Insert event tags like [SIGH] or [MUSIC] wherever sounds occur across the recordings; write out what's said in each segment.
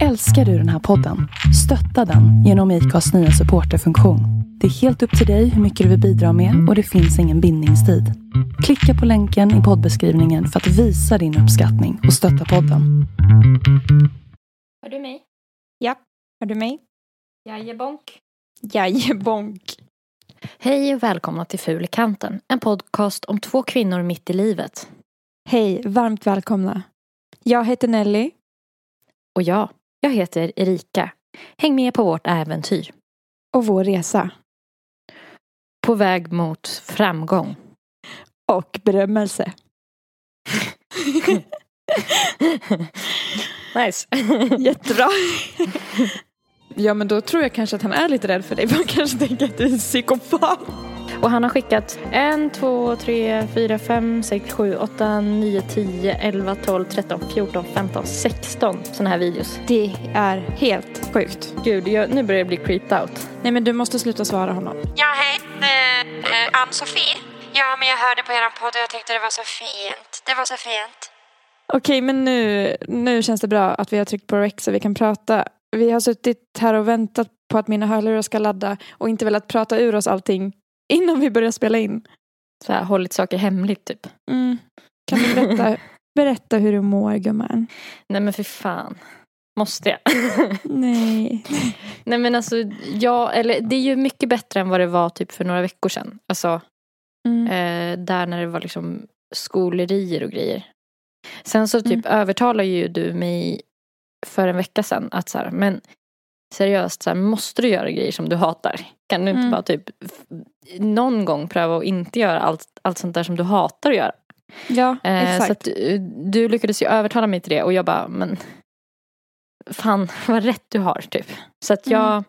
Älskar du den här podden? Stötta den genom IKAs nya supporterfunktion. Det är helt upp till dig hur mycket du vill bidra med och det finns ingen bindningstid. Klicka på länken i poddbeskrivningen för att visa din uppskattning och stötta podden. Hör du mig? Ja, hör du mig? Jajebonk. Jajebonk. Hej och välkomna till Ful i kanten. En podcast om två kvinnor mitt i livet. Hej, varmt välkomna. Jag heter Nelly. Och jag, jag heter Erika. Häng med på vårt äventyr. Och vår resa. På väg mot framgång. Och berömmelse. [LAUGHS] nice. [LAUGHS] Jättebra. ja men då tror jag kanske att han är lite rädd för dig. Man kanske tänker att du är en psykopat. Och han har skickat en, två, tre, fyra, fem, sex, sju, åtta, nio, tio, elva, tolv, tretton, fjorton, femton, sexton sådana här videos. Det är helt sjukt. Gud, jag, nu börjar jag bli creeped out. Nej men du måste sluta svara honom. Ja, hej. Eh, eh, Ann-Sofie. Ja, men jag hörde på er podd och jag tyckte det var så fint. Det var så fint. Okej men nu, nu känns det bra att vi har tryckt på rec så vi kan prata. Vi har suttit här och väntat på att mina hörlurar ska ladda och inte velat prata ur oss allting innan vi börjar spela in. Så här, hållit saker hemligt typ. Mm. Kan du berätta, [LAUGHS] berätta hur du mår gumman? Nej men för fan. Måste jag? [LAUGHS] Nej. Nej men alltså, ja, eller det är ju mycket bättre än vad det var typ för några veckor sedan. Alltså, Mm. eh, där när det var liksom skolerier och grejer. Sen så typ övertalar ju du mig för en vecka sedan att så här, men seriöst, så här, måste du göra grejer som du hatar? Kan du inte Mm. bara typ någon gång pröva att inte göra allt, allt sånt där som du hatar att göra? Ja, Eh, exakt. så att du, du lyckades ju övertala mig till det och jag bara, men fan [LAUGHS] vad rätt du har typ. Så att jag, Mm.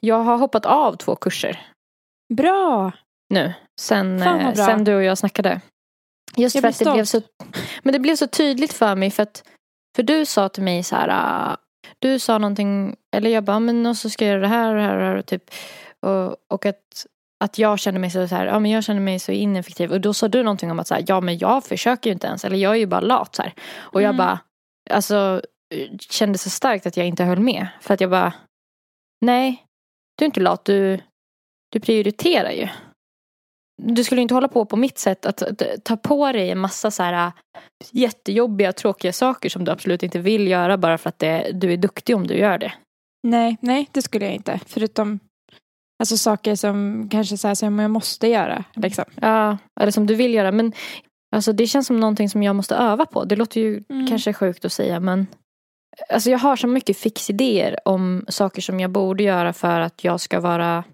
jag har hoppat av två kurser Bra! nu. Sen, eh, sen du och jag snackade. Just Jag för att det blev så, stolt. men det blev så tydligt för mig för att, för du sa till mig så här, ah, du sa någonting, eller jag bara, men och så ska jag göra det här och det här och det här och typ, och, och att att jag känner mig så, så här, ja men jag känner mig så ineffektiv. Och då sa du någonting om att så här, ja men jag försöker ju inte ens. Eller jag är ju bara lat så här. Och jag Mm. bara, alltså kände så starkt att jag inte höll med. För att jag bara, nej, du är inte lat, du, du prioriterar ju. Du skulle inte hålla på på mitt sätt att, ta på dig en massa så här jättejobbiga, tråkiga saker som du absolut inte vill göra bara för att det, du är duktig om du gör det. Nej, nej det skulle jag inte. Förutom alltså, saker som kanske så här, som jag måste göra. Liksom. Ja, eller som du vill göra. Men alltså, det känns som någonting som jag måste öva på. Det låter ju Mm. kanske sjukt att säga men Alltså jag har så mycket fixidéer om saker som jag borde göra för att jag ska vara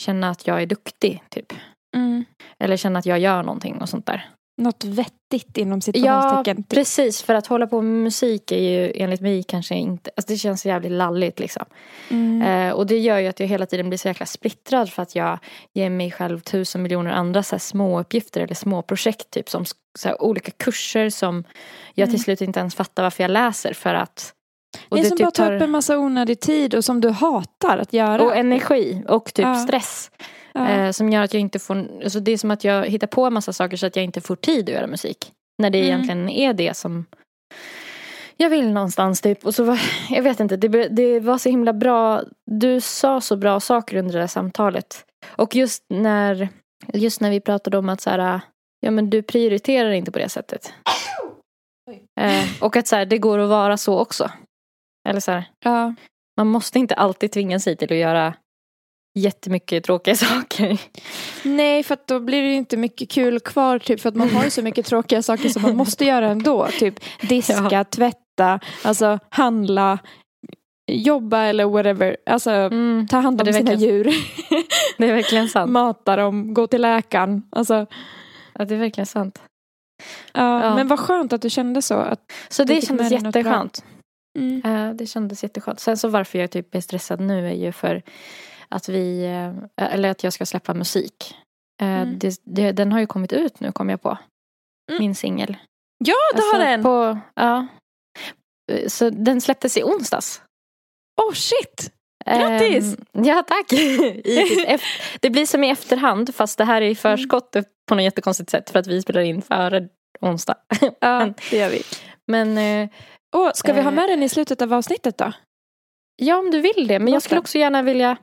Känna att jag är duktig typ. Mm. Eller känna att jag gör någonting och sånt där. Något vettigt inom situationstecken. typ. Precis, för att hålla på med musik är ju enligt mig kanske inte, alltså det känns jävligt lalligt liksom. Mm. Eh, och det gör ju att jag hela tiden blir så jäkla splittrad för att jag ger mig själv tusen miljoner andra så här små uppgifter eller små projekt typ som så här, olika kurser som jag Mm. till slut inte ens fattar varför jag läser för att och Nej, det som typ bara tar upp en massa onödig tid och som du hatar att göra. och energi och typ Ja. stress. Eh, som gör att jag inte får, alltså det är som att jag hittar på en massa saker så att jag inte får tid att göra musik. När det Mm. egentligen är det som jag vill någonstans typ. Och så var, jag vet inte, det, det var så himla bra. Du sa så bra saker under det där samtalet. Och just när, just när vi pratade om att så här, ja men du prioriterar inte på det sättet. Eh, och att så här, det går att vara så också. Eller så här, ja. man måste inte alltid tvinga sig till att göra jättemycket tråkiga [LAUGHS] saker. Nej, för att då blir det ju inte mycket kul kvar. Typ, för att man har ju så mycket tråkiga saker som man måste göra ändå. Typ diska, Ja. tvätta, alltså handla, jobba eller whatever. Alltså Mm, ta hand om sina verkligen- djur. [LAUGHS] det är verkligen sant. Mata dem, gå till läkaren. Alltså, Ja, det är verkligen sant. ja, Ja. Men vad skönt att du kände så. Att, Så det kändes jätteskönt. mm. Eh, Det kändes jätteskönt. Sen så varför jag typ är stressad nu är ju för att vi, eh, eller att jag ska släppa musik. Eh, Mm. Det, det, den har ju kommit ut nu kom jag på. Mm. Min singel. Ja, det har den! På, ja. Eh, Så den släpptes i onsdags. Oh shit! Grattis! Ehm, ja, tack. [LAUGHS] Det blir som i efterhand fast det här är i förskott på något jättekonstigt sätt för att vi spelar in före onsdag. [LAUGHS] Ja, det gör vi. Men, Åh, ska vi ha med den i slutet av avsnittet då? Ja, om du vill det. Men jag skulle också gärna vilja...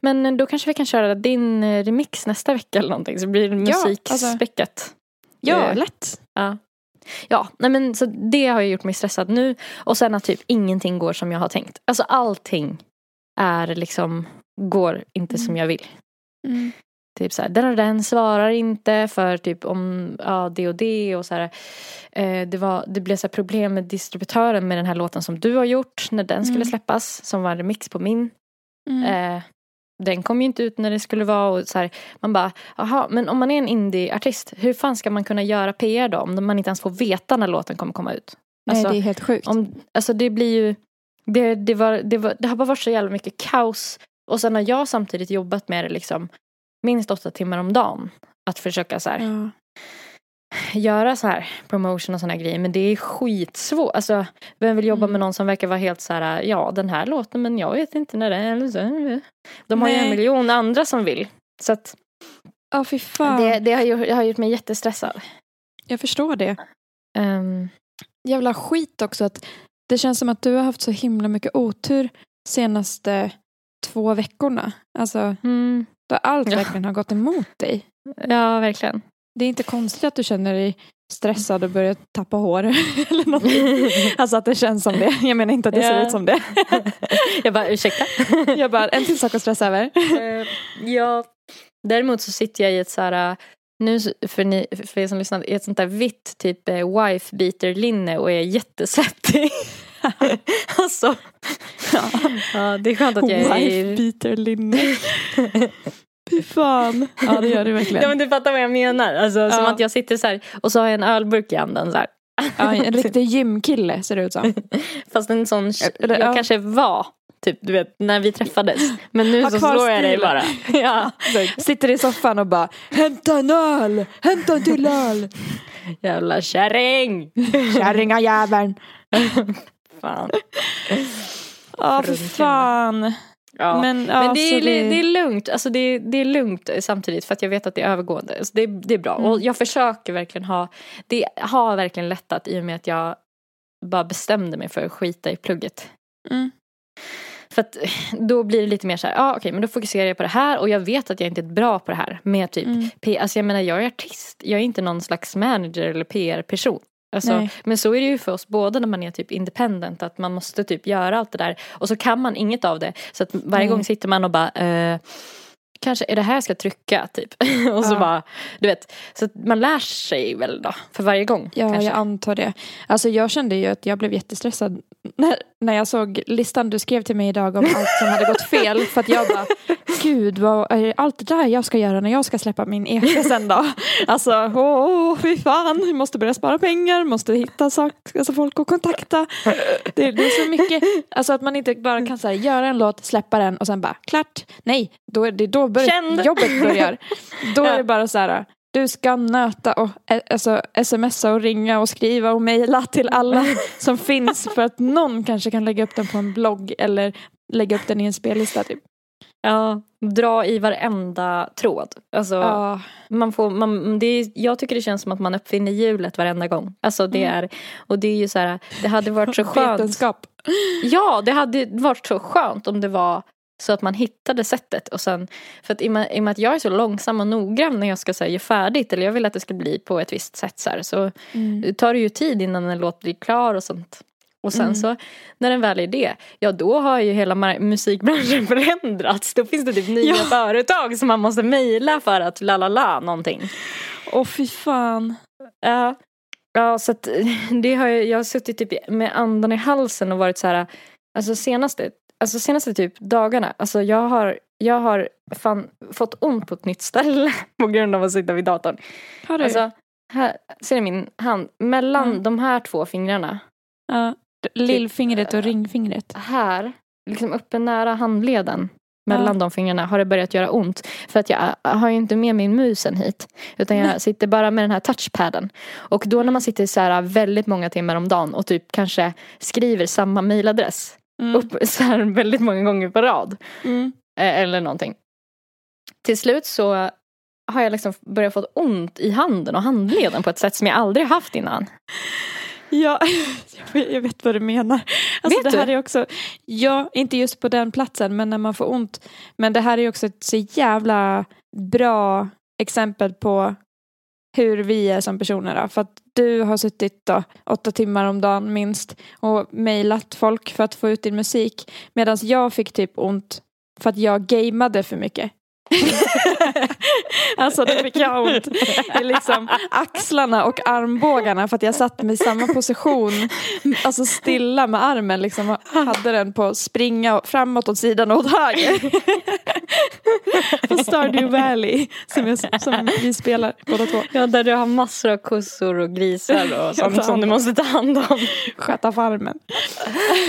Men då kanske vi kan köra din eh, remix nästa vecka eller någonting. Så blir det Ja, alltså- musikspäckat. Ja, Eh, lätt. Ja. Ja, nej men så det har ju gjort mig stressad nu. Och sen att typ ingenting går som jag har tänkt. Alltså allting är liksom, går inte som jag vill. Mm. Typ så här, den och den svarar inte för typ om ja, det och det och så här. Eh, det, var, det blev så problem med distributören med den här låten som du har gjort när den skulle Mm. släppas. Som var en remix på min. Mm. Eh, den kom ju inte ut när det skulle vara och så här, man bara, jaha, men om man är en indie-artist, hur fan ska man kunna göra PR då om man inte ens får veta när låten kommer komma ut? Nej, Alltså, det är helt sjukt. om, alltså det blir ju, det, det, var, det, var, det har bara varit så jävla mycket kaos. Och sen har jag samtidigt jobbat med det liksom minst åtta timmar om dagen. Att försöka så här, Ja. Göra så här promotion och såna grejer. Men det är skitsvårt. Alltså, vem vill jobba Mm. med någon som verkar vara helt så här, ja den här låten men jag vet inte när det är. eller så. De har ju en Nej. miljon andra som vill. Så att Ja, fy fan. det, det, har gjort, har gjort mig jättestressad. Jag förstår det. Um, Jävla skit också att det känns som att du har haft så himla mycket otur senaste två veckorna. Alltså, mm, där allt Ja. verkligen har gått emot dig. ja, verkligen. Det är inte konstigt att du känner dig stressad och börjar tappa hår [LAUGHS] eller någonting. [LAUGHS] Alltså att det känns som det. Jag menar inte att det ser Ja. ut som det. [LAUGHS] jag bara, ursäkta? Jag bara, en till sak att stressa över. Eh, ja, däremot så sitter jag i ett så här, eh, nu för, ni, för er som lyssnar, i ett sånt där vitt typ eh, wife beater linne och är jättesvettig. alltså, ja, det är skönt att jag är Wife beater linne. Fy fan. Ja det gör det verkligen. Ja men du fattar vad jag menar. Alltså, Som Ja. att jag sitter så här och så har jag en ölburk i handen så här. Ja, en [LAUGHS] riktig gymkille ser det ut som. [LAUGHS] Fast en sån, Eller, jag ja. kanske var typ du vet när vi träffades. Men nu Ha så slår jag dig bara. [LAUGHS] ja. Sitter i soffan och bara Hämta en öl! Hämta en till öl! Jävla kärring. Kärringajäveln! Fan. Ja för Fruntimmer. fan. Ja. Men, ja, Men det är, det... det är lugnt, alltså det, är, det är lugnt samtidigt för att jag vet att det är övergående. Så det, det är bra. Mm. Och jag försöker verkligen ha, det har verkligen lättat i och med att jag bara bestämde mig för att skita i plugget. Mm. För att då blir det lite mer så här, ja ah, okej men då fokuserar jag på det här och jag vet att jag inte är bra på det här. Med typ, Mm. P, alltså jag menar jag är artist, jag är inte någon slags manager eller PR-person. Alltså, men så är det ju för oss båda när man är typ independent att man måste typ göra allt det där och så kan man inget av det. Så att varje Nej. gång sitter man och bara eh, Kanske är det här jag ska trycka typ. [LAUGHS] och så Ja. bara, du vet. Så att man lär sig väl då för varje gång. Ja, kanske. jag antar det. Alltså jag kände ju att jag blev jättestressad när, när jag såg listan du skrev till mig idag om allt som hade gått fel. För att jag bara, gud, vad är allt det där jag ska göra när jag ska släppa min EP sen då? Alltså, åh, fy fan, vi måste börja spara pengar, måste hitta sak, alltså folk att kontakta. Det, det är så mycket, alltså att man inte bara kan så här, göra en låt, släppa den och sen bara, klart. Nej, då är det då börjar jobbet börjar. Då är det bara så här, du ska nöta och eh, alltså, smsa och ringa och skriva och mejla till alla [LAUGHS] som finns för att någon kanske kan lägga upp den på en blogg eller lägga upp den i en spellista. Typ. Ja, dra i varenda tråd. Alltså, Ja, man får, man, det är, jag tycker det känns som att man uppfinner hjulet varenda gång. Alltså det Mm. är, och det är ju så här, det hade varit så [LAUGHS] skönt. vetenskap. Ja, det hade varit så skönt om det var så att man hittade sättet och sen, för att i och med, i och med att jag är så långsam och noggrann när jag ska säga färdigt eller jag vill att det ska bli på ett visst sätt så här, så Mm. tar det ju tid innan en låt blir klar och sånt. Och sen Mm. så när den väl är det, ja då har ju hela musikbranschen [LAUGHS] förändrats. Då finns det typ nya Ja. företag som man måste mejla för att la la la någonting. Åh fy fan. Ja, ja så att [LAUGHS] det har jag, jag har suttit typ med andan i halsen och varit så här, alltså senaste, alltså senaste typ dagarna, alltså jag har, jag har fan fått ont på ett nytt ställe [LAUGHS] på grund av att sitta vid datorn. Har du? Alltså, här, ser du min hand? Mellan Mm. de här två fingrarna, ja. Lillfingret och ringfingret. här, liksom uppe nära handleden, mellan de fingrarna har det börjat göra ont. För att jag har ju inte med min musen hit. Utan jag sitter bara med den här touchpaden. Och då när man sitter så här väldigt många timmar om dagen och typ kanske skriver samma mailadress Mm. upp så här [LAUGHS] väldigt många gånger på rad. Mm. eh, Eller någonting. Till slut så har jag liksom börjat få ont i handen och handleden på ett sätt som jag aldrig haft innan. [LAUGHS] Ja, [LAUGHS] jag vet- vad du menar. Alltså Vet det här du? är också, ja, inte just på den platsen, men när man får ont. Men det här är också ett så jävla bra exempel på hur vi är som personer. Då. För att du har suttit då, åtta timmar om dagen minst och mejlat folk för att få ut din musik. Medan jag fick typ ont för att jag gameade för mycket. [LAUGHS] alltså då fick jag ont i liksom axlarna och armbågarna för att jag satt mig i samma position, alltså stilla med armen liksom och hade den på springa framåt åt sidan och åt höger. på Stardew Valley som, jag, som vi spelar båda två. Ja, där du har massor av kossor och grisar och sånt som du måste ta hand om. Sköta farmen.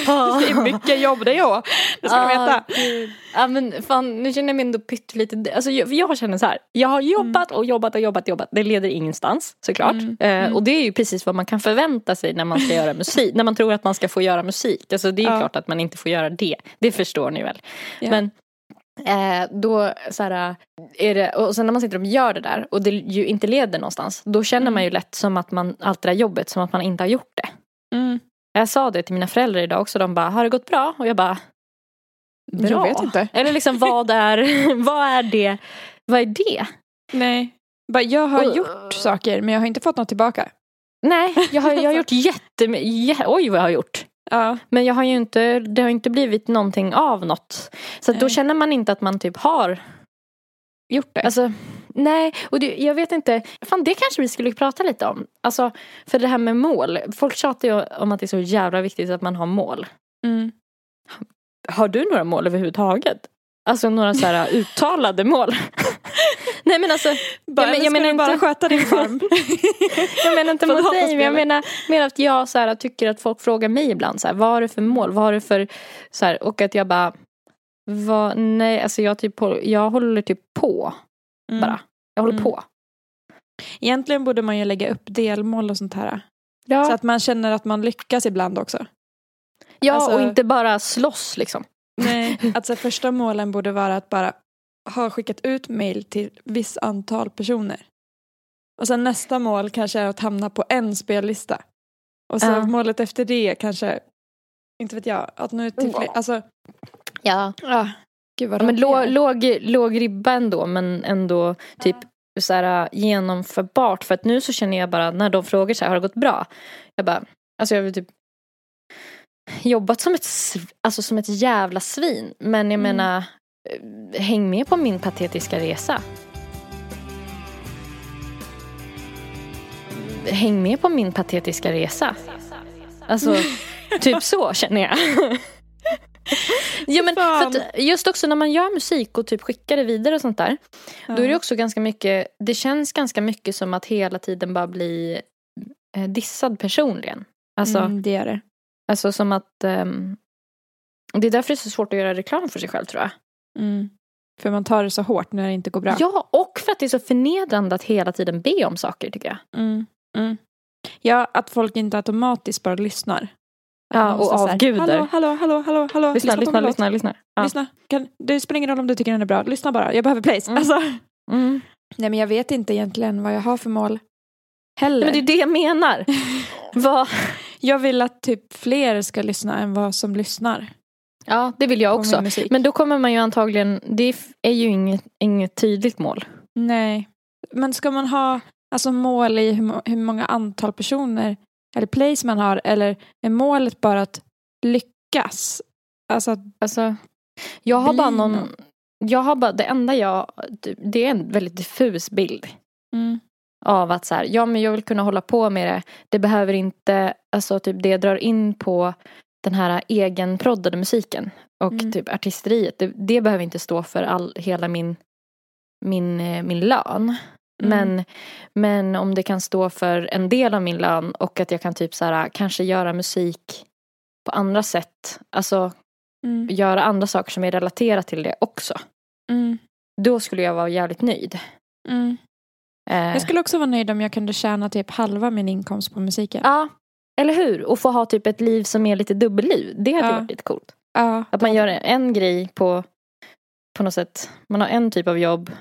Det är mycket jobb det är det ska du Ah, veta. gud. Ja men fan, nu känner jag mig ändå pyttelite, alltså jag, jag känner så här, jag har jobbat och jobbat och jobbat och jobbat, det leder ingenstans såklart. Mm. Eh, och det är ju precis vad man kan förvänta sig när man ska göra musik, när man tror att man ska få göra musik. Alltså det är Ja. klart att man inte får göra det, det förstår ni väl. Ja. Men eh, då så här, är det, och sen när man sitter och gör det där och det ju inte leder någonstans, då känner Mm. man ju lätt som att man, allt det där jobbet, som att man inte har gjort det. Mm. Jag sa det till mina föräldrar idag också, de bara, har det gått bra? Och jag bara, bra. Jag vet inte. Eller liksom vad är, [LAUGHS] vad är det? Vad är det? Nej. Jag har Och- gjort saker men jag har inte fått något tillbaka. Nej, jag har, jag har gjort [LAUGHS] jättemycket, oj vad jag har gjort. Ja. Men jag har ju inte, det har inte blivit någonting av något. Så då känner man inte att man typ har Gjort det. Alltså, nej, och det, jag vet inte. Fan, det kanske vi skulle prata lite om. Alltså, för det här med mål. Folk tjatar ju om att det är så jävla viktigt att man har mål. Mm. Har du några mål överhuvudtaget? Alltså några så här [LAUGHS] uttalade mål? [LAUGHS] nej men alltså, Bara, men- jag jag menar bara inte- sköta din [LAUGHS] farm. jag menar inte mot dig. Men jag menar mer att jag så här, tycker att folk frågar mig ibland så här, vad har du för mål? Vad har du för, så här, och att jag bara, vad, nej alltså jag, typ, jag håller typ på Mm. bara. Jag håller Mm. på. Egentligen borde man ju lägga upp delmål och sånt här. Ja, Så att man känner att man lyckas ibland också. Ja alltså- och inte bara slåss liksom. Nej. Att så här, första målen borde vara att bara ha skickat ut mail till viss antal personer. Och sen nästa mål kanske är att hamna på en spellista. Och så Ja. målet efter det kanske, inte vet jag, att nå ut till fler. Alltså, Ja. ja. Gud vad Ja, men låg, låg, låg ribba ändå men ändå typ så här, genomförbart. För att nu så känner jag bara när de frågar så här, har det gått bra? Jag bara, alltså jag väl typ jobbat som ett, alltså som ett jävla svin. Men jag Mm. menar, eh, häng med på min patetiska resa. Häng med på min patetiska resa. Alltså, [LAUGHS] typ så känner jag. [LAUGHS] Ja, men för just också när man gör musik och typ skickar det vidare och sånt där. Då är det också ganska mycket, det känns ganska mycket som att hela tiden bara bli eh, dissad personligen. Alltså, mm, det gör det. Alltså som att ehm, det är därför det är så svårt att göra reklam för sig själv tror jag. Mm. För man tar det så hårt när det inte går bra. Ja, och för att det är så förnedrande att hela tiden be om saker tycker jag. Mm. Mm. Ja, att folk inte automatiskt bara lyssnar. Ja, och avgudar. Hallå, hallå, hallå, hallå, hallå. Lyssna, lyssna, lyssna, lyssna. Ja. Lyssna. Kan, det spelar ingen roll om du tycker den är bra. Lyssna bara. Jag behöver plays. Mm. Alltså. Mm. Nej, men jag vet inte egentligen vad jag har för mål. Heller. Nej, men det är det jag menar. [LAUGHS] Vad? Jag vill att typ fler ska lyssna än vad som lyssnar. Ja, det vill jag också. Men då kommer man ju antagligen, det är ju inget, inget tydligt mål. Nej. Men ska man ha alltså, mål i hur, hur många antal personer eller plays man har eller är målet bara att lyckas? Alltså, Alltså, jag har bara någon, någon. jag har bara, det enda jag, det är en väldigt diffus bild. mm, Av att så här, ja men jag vill kunna hålla på med det. Det behöver inte, alltså typ det drar in på den här egenproddade musiken. Och Mm. typ artisteriet. Det, det behöver inte stå för all, hela min, min, eh, min lön. Mm. Men, men om det kan stå för en del av min lön och att jag kan typ så här, kanske göra musik på andra sätt. Alltså mm, göra andra saker som är relaterat till det också. mm, Då skulle jag vara jävligt nöjd. Eh, Jag skulle också vara nöjd om jag kunde tjäna typ halva min inkomst på musiken. Ja, eller hur? Och få ha typ ett liv som är lite dubbelliv. Det hade Ja. varit lite coolt. Ja, Att man gör en grej på, på något sätt. Man har en typ av jobb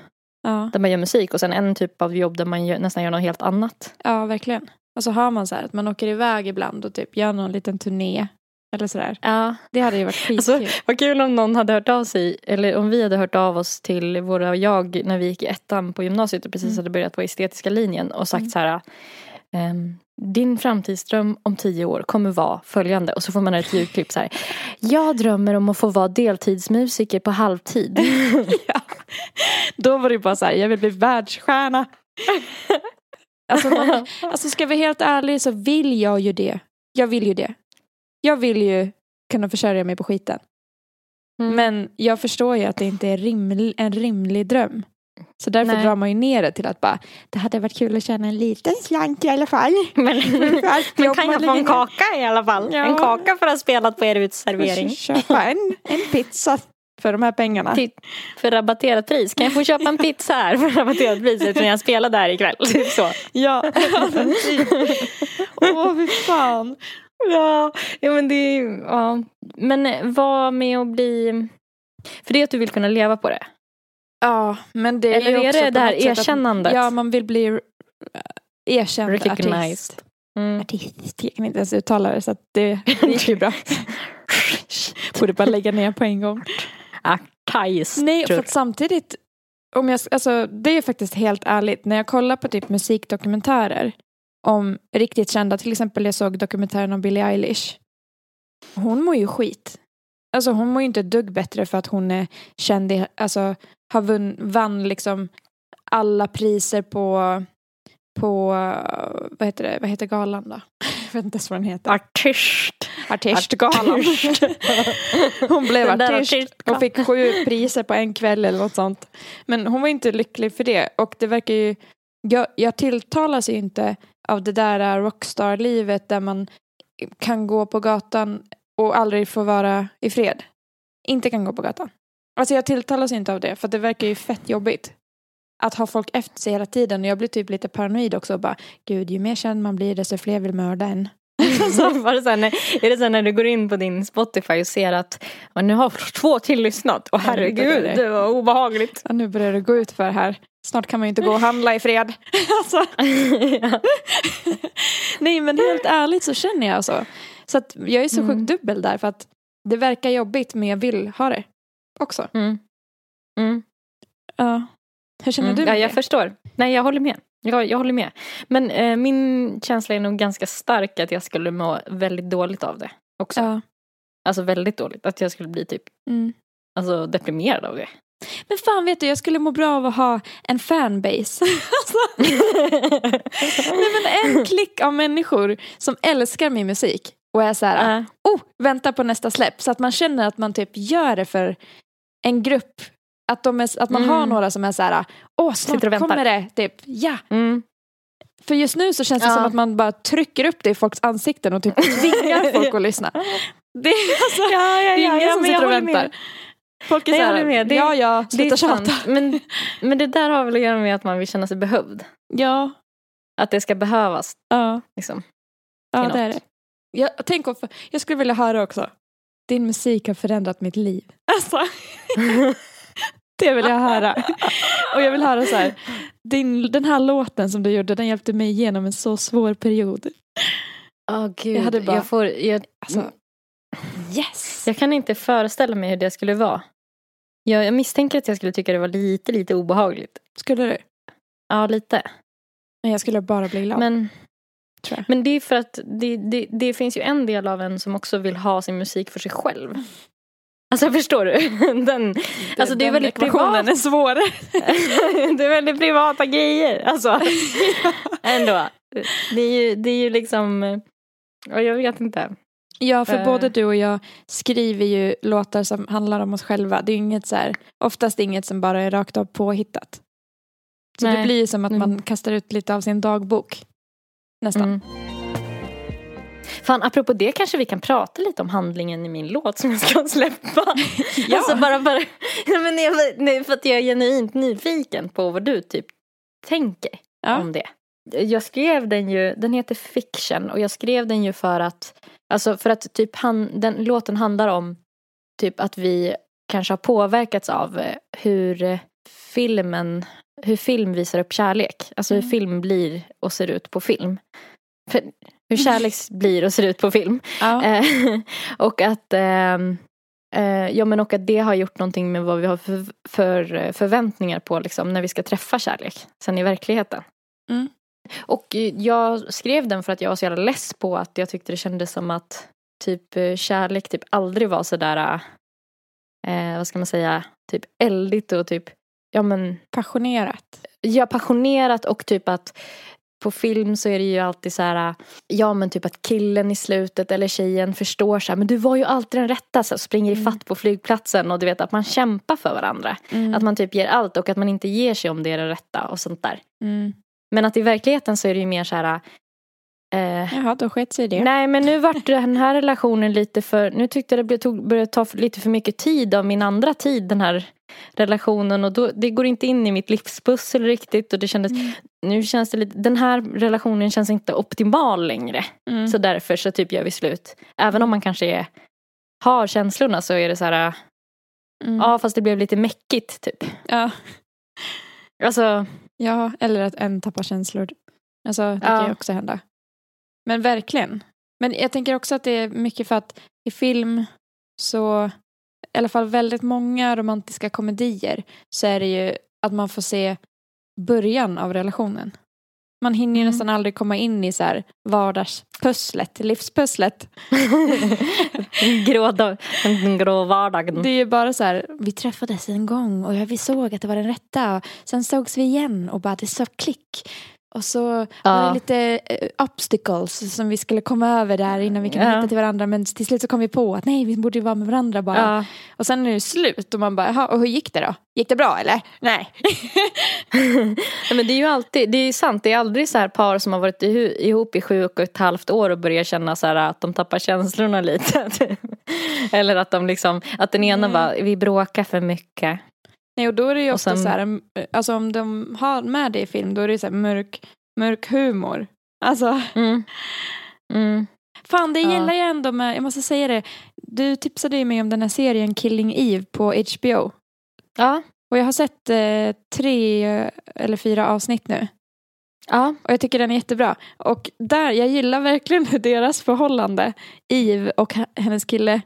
ja, där man gör musik och sen en typ av jobb där man gör, nästan gör något helt annat. ja verkligen. Och så har man så här att man åker iväg ibland och typ gör någon liten turné. Eller sådär. Ja. Det hade ju varit skitkul. Alltså, vad kul om någon hade hört av sig, eller om vi hade hört av oss till våra jag när vi gick i ettan på gymnasiet och precis Mm. hade börjat på estetiska linjen och sagt Mm. så här. ehm, din framtidsdröm om tio år kommer vara följande och så får man ett ljudklipp så här. Jag drömmer om att få vara deltidsmusiker på halvtid. [LAUGHS] ja. Då var det bara så här, jag vill bli världsstjärna. Alltså, man, alltså ska vi vara helt ärliga så vill jag ju det. Jag vill ju det. Jag vill ju kunna försörja mig på skiten. Mm. Men jag förstår ju att det inte är riml, en rimlig dröm. Så därför Nej. drar man ju ner det till att bara, det hade varit kul att tjäna en liten slant i alla fall. [LAUGHS] Men, [LAUGHS] men kan jag få en kaka i alla fall? Ja. En kaka för att ha spelat på er utservering. Köpa en, en pizza för de här pengarna. Till- För rabatterat pris. Kan jag få köpa en pizza här för rabatterat pris eftersom jag spelade där ikväll? Typ så. [LAUGHS] Ja. Åh, fy fan. Ja, ja men det är ja. Men eh, vad med att bli... För det är att du vill kunna leva på det. Ja, men det är Eller ju är det det här sätt att- erkännandet? Ja, man vill bli uh, erkänd Recognized. artist. Mm. Artist, jag kan inte ens uttala det så att det, det gick ju bra. [LAUGHS] Borde bara lägga ner på en gång. Artist. Nej, för att samtidigt, om jag, alltså, det är faktiskt helt ärligt, när jag kollar på typ musikdokumentärer om riktigt kända, till exempel jag såg dokumentären om Billie Eilish. Hon mår ju skit. Alltså hon mår ju inte ett dugg bättre för att hon är känd, i, alltså har vunn, vann liksom alla priser på, på, vad heter det, vad heter galan då? [LAUGHS] Jag vet inte ens vad den heter. Artist. Artistgalan. [LAUGHS] Hon blev artist och fick sju priser på en kväll eller något sånt. Men hon var inte lycklig för det. Och det verkar ju, jag, jag tilltalas ju inte av det där rockstar-livet där man kan gå på gatan och aldrig få vara i fred. Inte kan gå på gatan. Alltså jag tilltalas inte av det för det verkar ju fett jobbigt. Att ha folk efter sig hela tiden och jag blir typ lite paranoid också och bara gud ju mer känd man blir desto fler vill mörda en. [LAUGHS] Så var det så här, när, är det så när du går in på din Spotify och ser att "Ja, nu har två till lyssnat. Är herregud, det var obehagligt. Ja, nu börjar det gå ut för här. Snart kan man ju inte gå och handla i fred. [LAUGHS] alltså. [LAUGHS] Nej men helt ärligt så känner jag så. Så att jag är så Mm. sjukt dubbel där för att det verkar jobbigt men jag vill ha det också. Mm. Mm. Ja. Hur känner Mm. du Ja, jag det? förstår. Nej, jag håller med. Jag, jag håller med. Men eh, min känsla är nog ganska stark att jag skulle må väldigt dåligt av det också. Ja. Alltså väldigt dåligt. Att jag skulle bli typ Mm. alltså, deprimerad av det. Men fan vet du, jag skulle må bra av att ha en fanbase. [LAUGHS] alltså, [LAUGHS] nej men en klick av människor som älskar min musik och är så här, Äh, oh, vänta på nästa släpp. Så att man känner att man typ gör det för en grupp. Att, de är, att man Mm. har några som är så här, åh snart väntar. kommer det, typ, ja. mm. För just nu så känns det Ja. som att man bara trycker upp det i folks ansikten och typ tvingar [LAUGHS] folk att lyssna. Det är, alltså, Ja, ja, det är ingen som sitter och håller med. Folk är Nej, så jag här, håller med. Det- ja ja, sluta tjata. Men, men det där har väl att göra med att man vill känna sig behövd. Ja, Att det ska behövas. ja, Liksom. ja det är det. Jag, tänk om, jag skulle vilja höra också. Din musik har förändrat mitt liv. [LAUGHS] Alltså, [LAUGHS] det vill jag höra. Och jag vill höra så här. Din, den här låten som du gjorde, den hjälpte mig igenom en så svår period. Åh gud. Jag hade bara- jag, får, jag, Alltså, yes! jag kan inte föreställa mig hur det skulle vara. Jag, jag misstänker att jag skulle tycka det var lite, lite obehagligt. Skulle du? Ja, lite. Men jag skulle bara bli glad. Men, tror jag. men det är för att det, det, det finns ju en del av en som också vill ha sin musik för sig själv. Alltså förstår du? [LAUGHS] Den, alltså det är väldigt privat. är svårare. [LAUGHS] det är väldigt privata grejer. Alltså, [LAUGHS] ändå. Det är ju, det är ju liksom, ja, jag vet inte. Ja, för Eh. både du och jag skriver ju låtar som handlar om oss själva. Det är ju inget så här, oftast inget som bara är rakt av påhittat. Så det Nej. blir ju som att man Mm. kastar ut lite av sin dagbok. Nästan. Mm. Fan, apropå det kanske vi kan prata lite om handlingen i min låt som jag ska [LAUGHS] släppa. [LAUGHS] Ja. Alltså bara för, [LAUGHS] nej, men nej, nej, för att jag är genuint nyfiken på vad du typ tänker Ja. om det. Jag skrev den ju, den heter Fiction och jag skrev den ju för att, alltså för att typ han, den låten handlar om typ att vi kanske har påverkats av eh, hur eh, filmen, hur film visar upp kärlek. Alltså hur Mm. film blir och ser ut på film. för, hur kärlek [LAUGHS] blir och ser ut på film. Ja. Eh, [LAUGHS] och att ehm, eh, Ja men och att det har gjort någonting med vad vi har för, för förväntningar på liksom, när vi ska träffa kärlek sen i verkligheten. Mm. Och jag skrev den för att jag var så jävla less på att jag tyckte det kändes som att typ eh, kärlek typ aldrig var sådär eh, vad ska man säga, typ eldigt och typ ja men Passionerat. ja, passionerat och typ att på film så är det ju alltid så här, ja men typ att killen i slutet eller tjejen förstår så här, men du var ju alltid den rätta, så springer Mm. ifatt på flygplatsen och du vet att man kämpar för varandra. Mm. Att man typ ger allt och att man inte ger sig om det är det rätta och sånt där. Mm. Men att i verkligheten så är det ju mer så här, eh, Jaha, då sket sig det. nej men nu vart den här relationen lite för, nu tyckte jag det blev- tog, började ta för- lite för mycket tid av min andra tid den här relationen och då, det går inte in i mitt livspussel riktigt och det kändes, Mm. nu känns det lite, den här relationen känns inte optimal längre. Mm. Så därför så typ gör vi slut. Även om man kanske är, har känslorna så är det så här, Mm. ja fast det blev lite mäckigt typ. Ja. Alltså, ja, eller att en tappar känslor. Alltså, det Ja. kan ju också hända. Men verkligen. Men jag tänker också att det är mycket för att i film så, i alla fall väldigt många romantiska komedier, så är det ju att man får se början av relationen. Man hinner ju Mm. nästan aldrig komma in i så här vardagspusslet, livspusslet. [LAUGHS] grå, den grå vardagen. Det är ju bara så här, vi träffades en gång och vi såg att det var den rätta. Och sen sågs vi igen och bara det sa klick. Och så var Ja. det lite eh, obstacles som vi skulle komma över där innan vi kunde Ja. hitta till varandra. Men till slut så kom vi på att nej, vi borde ju vara med varandra bara. Ja. Och sen är det slut och man bara, jaha, och hur gick det då? Gick det bra eller? Nej. [LAUGHS] Nej, men det är ju alltid, det är ju sant, det är aldrig så här par som har varit ihop i sju och ett halvt år och börjar känna så här att de tappar känslorna lite. [LAUGHS] Eller att de liksom, att den ena Nej. bara, vi bråkar för mycket. Nej, och då är det ju ofta sen- så här, alltså om de har med det i film, då är det så här mörk, mörk humor. Alltså, Mm. Mm. Fan, det Ja. gäller ju ändå med, jag måste säga det, du tipsade ju mig om den här serien Killing Eve på HBO. Ja. Och jag har sett eh, tre eller fyra avsnitt nu. Ja. Och jag tycker den är jättebra. Och där, jag gillar verkligen hur [LAUGHS] deras förhållande, Eve och hennes kille,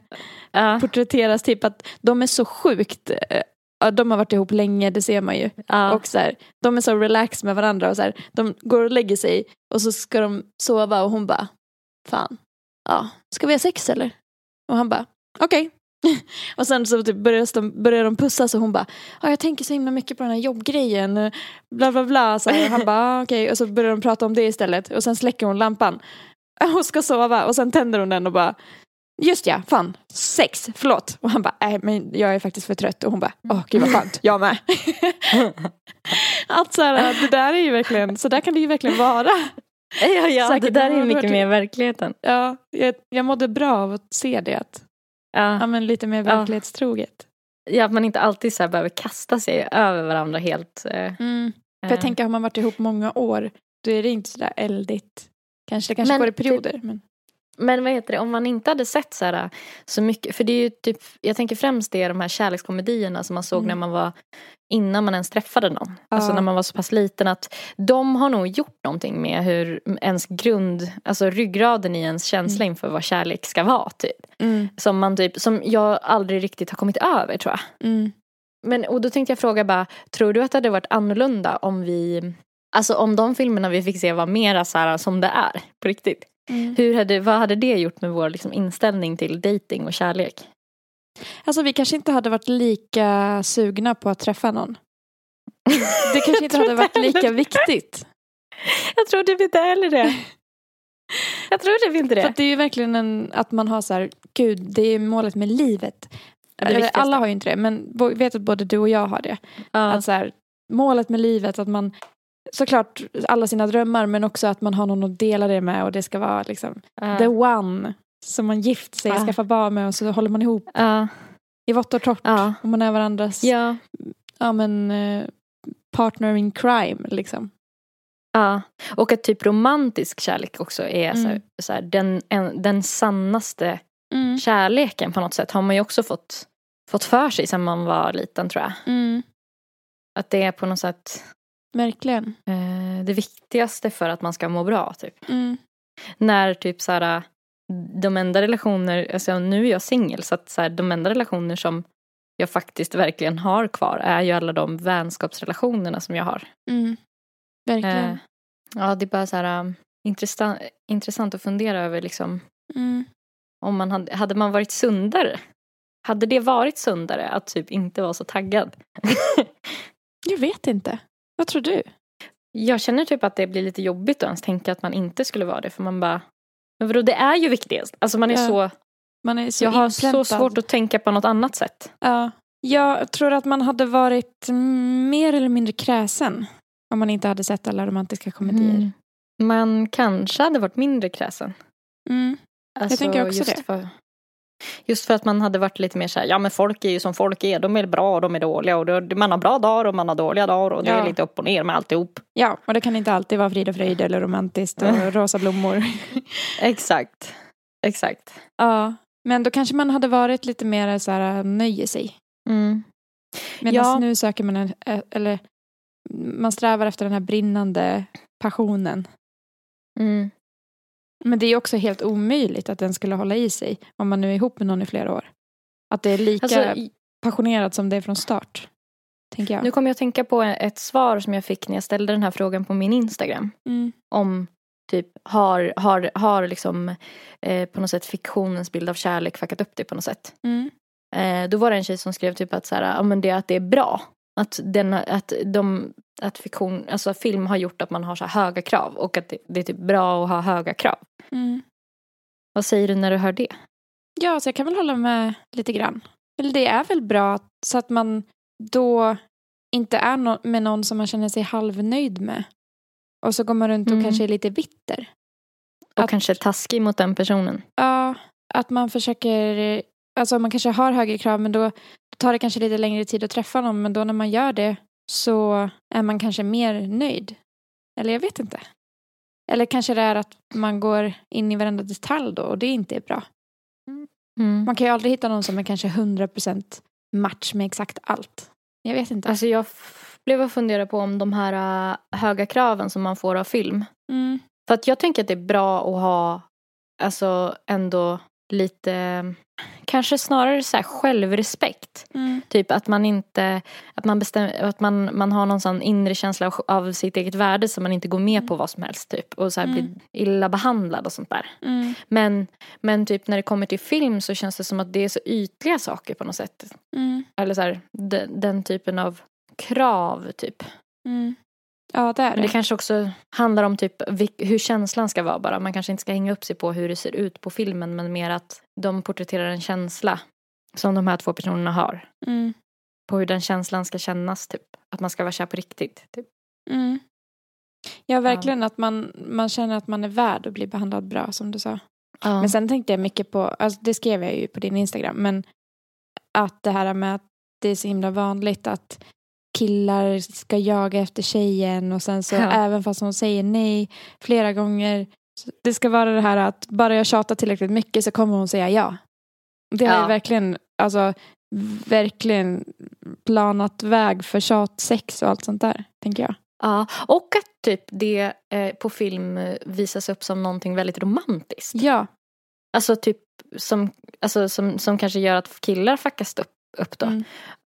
Ja. porträtteras typ att de är så sjukt, eh, de har varit ihop länge, det ser man ju. Ja. Och så här, de är så relax med varandra och så här, de går och lägger sig och så ska de sova och hon bara, fan, ja, ska vi ha sex eller? Och han bara, okej. [LAUGHS] och sen så typ börjar, de, börjar de pussas och hon bara, ja jag tänker så himla mycket på den här jobbgrejen, eh, bla bla bla. Så här, och han bara, okej. Och så börjar de prata om det istället och sen släcker hon lampan. [LAUGHS] Hon ska sova och sen tänder hon den och bara, Just ja, fan, sex, förlåt. Och han bara, nej men jag är faktiskt för trött. Och hon bara, åh gud vad skönt, jag med. [LAUGHS] Allt så här, det där är ju verkligen, så där kan det ju verkligen vara. Ja, ja, det Säkert där är det mycket mer verkligheten. Ja, jag, jag mådde bra av att se det, att, ja Ja. men lite mer verklighetstroget. ja, att man inte alltid så behöver kasta sig över varandra helt. eh, Mm. För eh. jag tänker, har man varit ihop många år, då är det inte så där eldigt. Kanske det kanske Men går i perioder. Men... Men vad heter det, om man inte hade sett så här så mycket, för det är ju typ, jag tänker främst det är de här kärlekskomedierna som man såg Mm. när man var, innan man ens träffade någon. Alltså Ja. när man var så pass liten att de har nog gjort någonting med hur ens grund, alltså ryggraden i ens känsla inför vad kärlek ska vara typ. Mm. Som man typ, som jag aldrig riktigt har kommit över tror jag. Mm. Men och då tänkte jag fråga bara, tror du att det hade varit annorlunda om vi, alltså om de filmerna vi fick se var mera så här som det är på riktigt? Mm. Hur hade, vad hade det gjort med vår liksom, inställning till dating och kärlek? Alltså vi kanske inte hade varit lika sugna på att träffa någon. Det [LAUGHS] kanske inte hade varit lika viktigt. Jag tror typ inte heller det. [LAUGHS] Jag tror typ inte För det. att det är ju verkligen en, att man har så här, gud det är målet med livet. Eller, alla har ju inte det, men vet att både du och jag har det. Ja. Att så här, målet med livet, att man såklart alla sina drömmar men också att man har någon att dela det med och det ska vara liksom Ja. the one som man gift sig, Ja. skaffar barn med och så håller man ihop Ja. i vått och torrt Ja. och man är varandras Ja. ja, men, eh, partner in crime liksom. ja. Och att typ romantisk kärlek också är så här, Mm. så här, den, en, den sannaste Mm. kärleken på något sätt har man ju också fått, fått för sig sedan man var liten tror jag. Mm. Att det är på något sätt Verkligen. eh, det viktigaste för att man ska må bra typ. Mm. När typ så här, de enda relationer, alltså nu är jag singel så att så här, de enda relationer som jag faktiskt verkligen har kvar är ju alla de vänskapsrelationerna som jag har. Mm. Verkligen. Eh, ja, det är bara så här um, intressant, intressant att fundera över liksom Mm. om man hade, hade man varit sundare? Hade det varit sundare att typ inte vara så taggad? [LAUGHS] Jag vet inte. Vad tror du? Jag känner typ att det blir lite jobbigt att ens tänka att man inte skulle vara det för man bara men vadå, det är ju viktigast. Alltså man är Ja, så, Man är så jag har så inpräntad. svårt att tänka på något annat sätt. Ja. Jag tror att man hade varit mer eller mindre kräsen om man inte hade sett alla romantiska komedier. Mm. Man kanske hade varit mindre kräsen. Mm. Alltså, tänker också det. För, just för att man hade varit lite mer så här, ja men folk är ju som folk är, de är bra och de är dåliga och det- man har bra dagar och man har dåliga dagar och det Ja. är lite upp och ner med alltihop. Ja, och det kan inte alltid vara frid och fröjd eller romantiskt och rosa blommor. [LAUGHS] Exakt. Exakt. ja, men då kanske man hade varit lite mer så här nöjer sig. Mm. Medan Ja. nu söker man en, eh, eller man strävar efter den här brinnande passionen. Mm. Men det är också helt omöjligt att den skulle hålla i sig om man nu är ihop med någon i flera år. Att det är lika Alltså, passionerat som det är från start. Tänker jag. nu kommer jag att tänka på ett svar som jag fick när jag ställde den här frågan på min Instagram. Mm. Om typ har, har, har liksom eh, på något sätt fiktionens bild av kärlek fuckat upp det på något sätt. Mm. Eh, då var det en tjej som skrev typ att, så här, ja, men det, att det är bra. Att, den, att, de, att fiktion, alltså film har gjort att man har så här höga krav och att det, det är typ bra att ha höga krav. Mm. Vad säger du när du hör det? Ja, så jag kan väl hålla med lite grann. Eller det är väl bra så att man då inte är no- med någon som man känner sig halvnöjd med. Och så går man runt och Mm. kanske är lite bitter. Och Att- kanske taskig mot den personen. Ja, att man försöker, alltså man kanske har högre krav men då tar det kanske lite längre tid att träffa någon men då när man gör det så är man kanske mer nöjd. Eller jag vet inte. Eller kanske det är att man går in i varenda detalj då och det inte är bra. Mm. Man kan ju aldrig hitta någon som är kanske 100% match med exakt allt. Jag vet inte. Alltså jag blev att fundera på om de här äh, höga kraven som man får av film. Mm. För att jag tänker att det är bra att ha alltså ändå lite kanske snarare så självrespekt. Mm. Typ att man inte, att man bestämmer, att man, man har någon sån inre känsla av, av sitt eget värde så man inte går med på vad som helst typ. Och så här Mm. blir illa behandlad och sånt där. Mm. Men, men typ när det kommer till film så känns det som att det är så ytliga saker på något sätt. Mm. Eller så här, den, den typen av krav typ. Mm. Ja, det är det det. kanske också handlar om typ hur känslan ska vara bara. Man kanske inte ska hänga upp sig på hur det ser ut på filmen men mer att de porträtterar en känsla som de här två personerna har. Mm. På hur den känslan ska kännas typ. Att man ska vara kär på riktigt. Typ. Mm. Ja, verkligen att man, man känner att man är värd att bli behandlad bra som du sa. Men sen tänkte jag mycket på, alltså det skrev jag ju på din Instagram, men att det här med att det är så himla vanligt att killar ska jaga efter tjejen och sen så Ja. även fast hon säger nej flera gånger. Det ska vara det här att bara jag tjatar tillräckligt mycket så kommer hon säga ja. Det har Ja. ju verkligen, alltså verkligen planat väg för tjatsex och allt sånt där, tänker jag. Ja, och att typ det eh, på film visas upp som någonting väldigt romantiskt. Ja, Alltså typ som, alltså, som, som kanske gör att killar fuckas upp, upp då. Mm.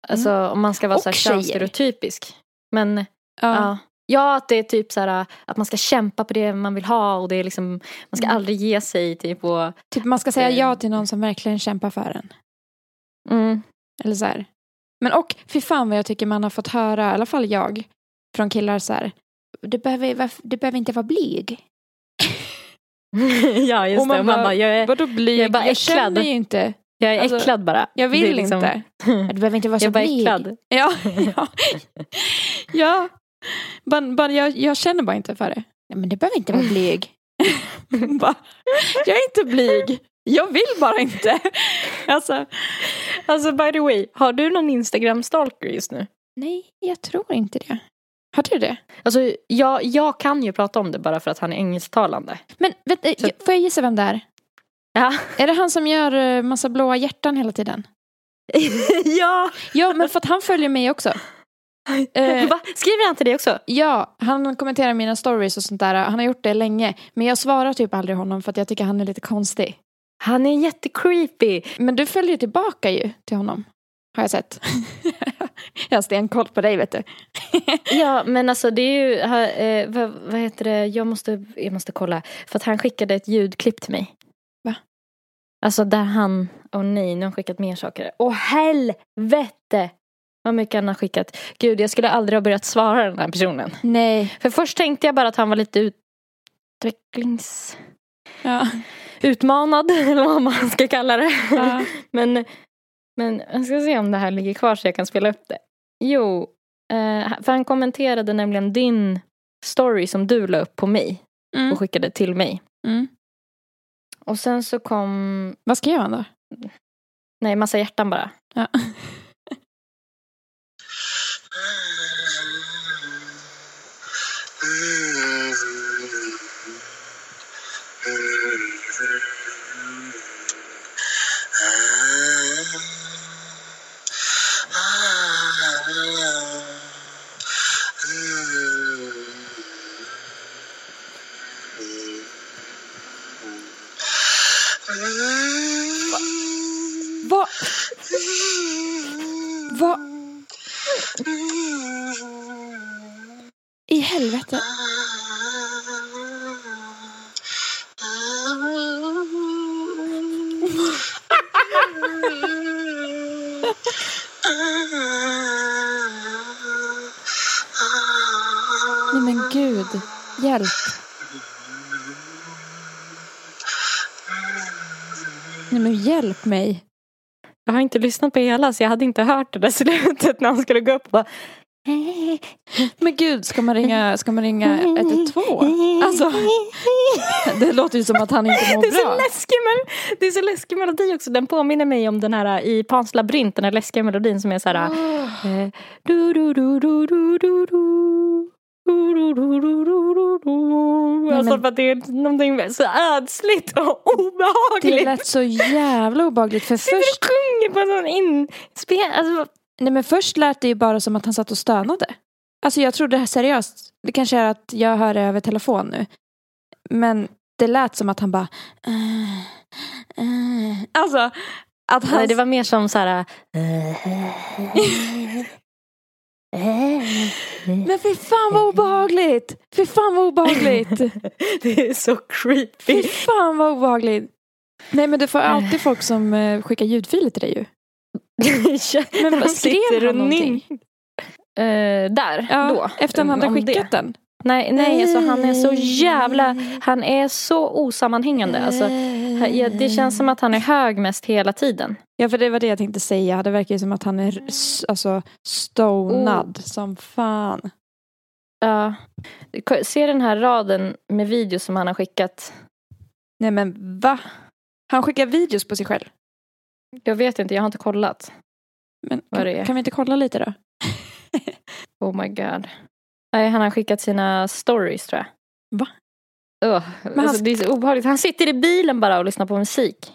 Alltså om man ska vara Och så här könsstereotypisk. Men ja. ja. Ja, att det är typ så här att man ska kämpa på det man vill ha och det är liksom, man ska Mm. aldrig ge sig typ och typ man ska säga Eh. ja till någon som verkligen kämpar för en. mm, Eller så här. Men och, fy fan vad jag tycker man har fått höra, i alla fall jag, från killar så här. Du behöver, du behöver inte vara blyg. [LAUGHS] ja just Och man det. Och man bara, bara, jag är, Vadå blyg? jag är bara jag känner ju inte. jag är alltså, äcklad bara. Jag vill liksom- inte. [LAUGHS] Du behöver inte vara så Jag är bara blyg. äcklad. Ja, [LAUGHS] ja. ja. Bara, bara, jag, jag känner bara inte för det. Nej, men du behöver inte vara blyg. [LAUGHS] bara, jag är inte blyg. Jag vill bara inte. Alltså, Alltså by the way, har du någon Instagram-stalker just nu? nej, jag tror inte det. Har du det? Alltså jag, jag kan ju prata om det bara för att han är engelsktalande. Men vet, Så- får jag gissa vem det är? Ja. Är det han som gör eh, massa blåa hjärtan hela tiden? [LAUGHS] ja! Ja, men för att han följer mig också. Eh, [LAUGHS] Va? Skriver han till dig också? ja, han kommenterar mina stories och sånt där. Han har gjort det länge. Men jag svarar typ aldrig honom för att jag tycker han är lite konstig. Han är jättecreepy. Men du följer tillbaka ju till honom. Har jag sett. [LAUGHS] jag har stenkoll på dig vet du. [LAUGHS] Ja, men alltså det är ju, ha- eh, vad, vad heter det, jag måste, jag måste kolla. För att han skickade ett ljudklipp till mig. Va? Alltså där han, åh nej, nu har han skickat mer saker. Åh helvete! Vad mycket han har skickat. Gud, jag skulle aldrig ha börjat svara den här personen. Nej. För först tänkte jag bara att han var lite utvecklings... Ja. Utmanad, eller vad man ska kalla det. Ja. [LAUGHS] men, men jag ska se om det här ligger kvar så jag kan spela upp det. Jo, eh, för han kommenterade nämligen din story som du la upp på mig Mm. och skickade till mig. Mm. Och sen så kom, Vad skrev han då? nej massa hjärtan bara. Ja. Vad? Vad? I helvete. Nej men gud. Hjälp. Nej men hjälp mig. Jag har inte lyssnat på hela så jag hade inte hört det där slutet när han skulle gå upp och bara, Men gud, ska man ringa, ska man ringa 112? Alltså, [LAUGHS] det låter ju som att han inte mår Det är, så bra. läskig, mel- det är så läskig melodi också. Den påminner mig om den här i Pans labyrint, den här läskiga melodin som är så här. eh, du, du, du, du, du, du, du. Nej, Alltså för att det är någonting så ödsligt och Det obehagligt. lät så jävla obehagligt. För Sitter först, sjunger på en sån inspel... Alltså, nej men först lät det ju bara som att han satt och stönade. Alltså jag trodde det här seriöst. Det kanske är att jag hör det över telefon nu. Men det lät som att han bara... Alltså, att han... nej, det var mer som så här... [LAUGHS] [LAUGHS] Men fy fan vad obehagligt! Fy fan vad obehagligt! [LAUGHS] det är så creepy. Fy fan vad obehagligt! Nej men du får alltid folk som eh, skickar ljudfiler till dig ju. [LAUGHS] Men vad skrev han någonting? Eh, där, Ja, då. efter han hade skickat det. den. Nej, nej alltså, han är så jävla... Han är så osammanhängande. Alltså, det känns som att han är hög mest hela tiden. Ja för det var det jag tänkte säga. Det verkar ju som att han är s- alltså, stonad som fan. Ja. se den här raden med videos som han har skickat. Nej men va? Han skickar videos på sig själv. Jag vet inte, jag har inte kollat. Men kan, kan vi inte kolla lite då? [LAUGHS] Oh my god. Nej, han har skickat sina stories tror jag. Va? Ugh, han alltså, sk- det är så obehagligt. Han sitter i bilen bara och lyssnar på musik.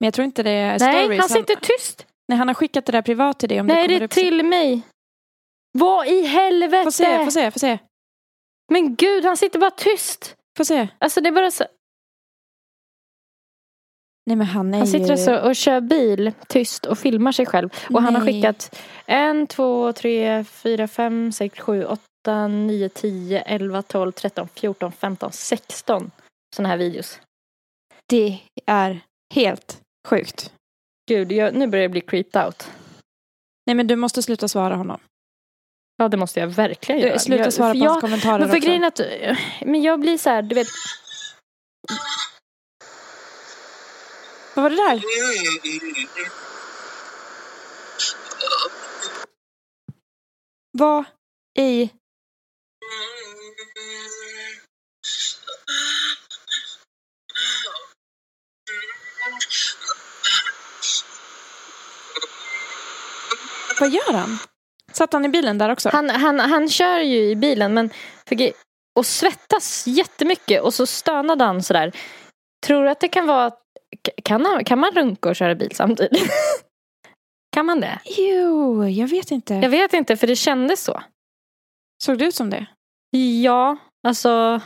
Men jag tror inte det är Nej, stories. han sitter tyst. nej, han har skickat det där privat till dig. Om Nej, det det upp. till mig. Vad i helvete? Få se, få se, få se. Men gud, han sitter bara tyst. Få se. Alltså det är bara så. Nej men han är Han sitter ju... alltså och kör bil tyst och filmar sig själv. Och han har Nej. skickat en, två, tre, fyra, fem, sex, sju, åtta, nio, tio, elva, tolv, tretton, fjorton, femton, sexton sådana här videos. Det är helt sjukt. Gud, jag, nu börjar jag bli creeped out. Nej men du måste sluta svara honom. Ja, det måste jag verkligen Du, göra. sluta jag, svara på jag, hans kommentarer Men för också. grejen att, men jag blir så här, du vet, Vad var det där? Vad i... Vad gör han? Satt han i bilen där också? han, han, han kör ju i bilen men och svettas jättemycket och så stönade han sådär. Tror du att det kan vara, kan, han, kan man runka och köra bil samtidigt? [LAUGHS] Kan man det? Jo, jag vet inte. Jag vet inte, för det kändes så. Såg det ut som det? Ja, alltså...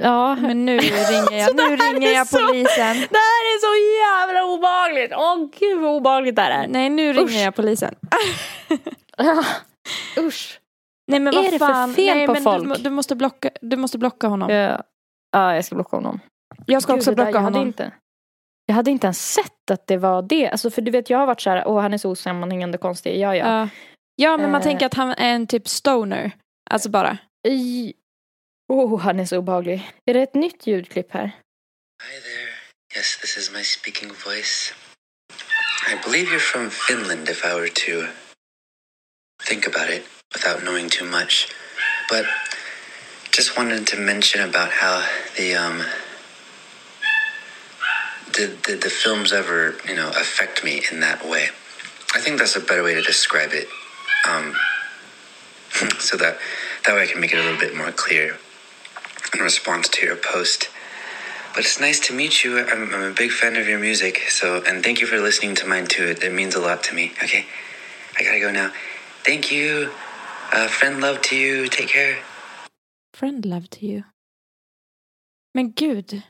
Ja. Men nu [LAUGHS] ringer jag, nu ringer jag så- polisen. Det här är så jävla obehagligt! Åh gud vad obehagligt det här är. Nej, nu ringer Usch. jag polisen. [LAUGHS] Usch. Nej men Är vad det för fan. fel Nej, på folk? Du, du, måste blocka, du måste blocka honom. Ja, ja jag ska blocka honom. Jag ska Gud, också det där- blocka jag hade honom. Inte, jag hade inte ens sett att det var det. Alltså, för du vet, jag har varit så här, åh han är så osammanhängande konstig. Ja, ja. Ja. ja, men man Eh. tänker att han är en typ stoner. Alltså bara. I- Oh, han är så obehaglig. Är det ett nytt ljudklipp här? Hi there. Yes, this is my speaking voice. I believe you're from Finland if I were to think about it without knowing too much. But just wanted to mention about how the um did, did the films ever, you know, affect me in that way? I think that's a better way to describe it. Um [LAUGHS] so that that way I can make it a little bit more clear in response to your post. But it's nice to meet you. I'm, I'm a big fan of your music, so and thank you for listening to mine too. It, it means a lot to me. Okay, I gotta go now. Thank you. Uh, friend love to you. Take care. Friend love to you. Men gud.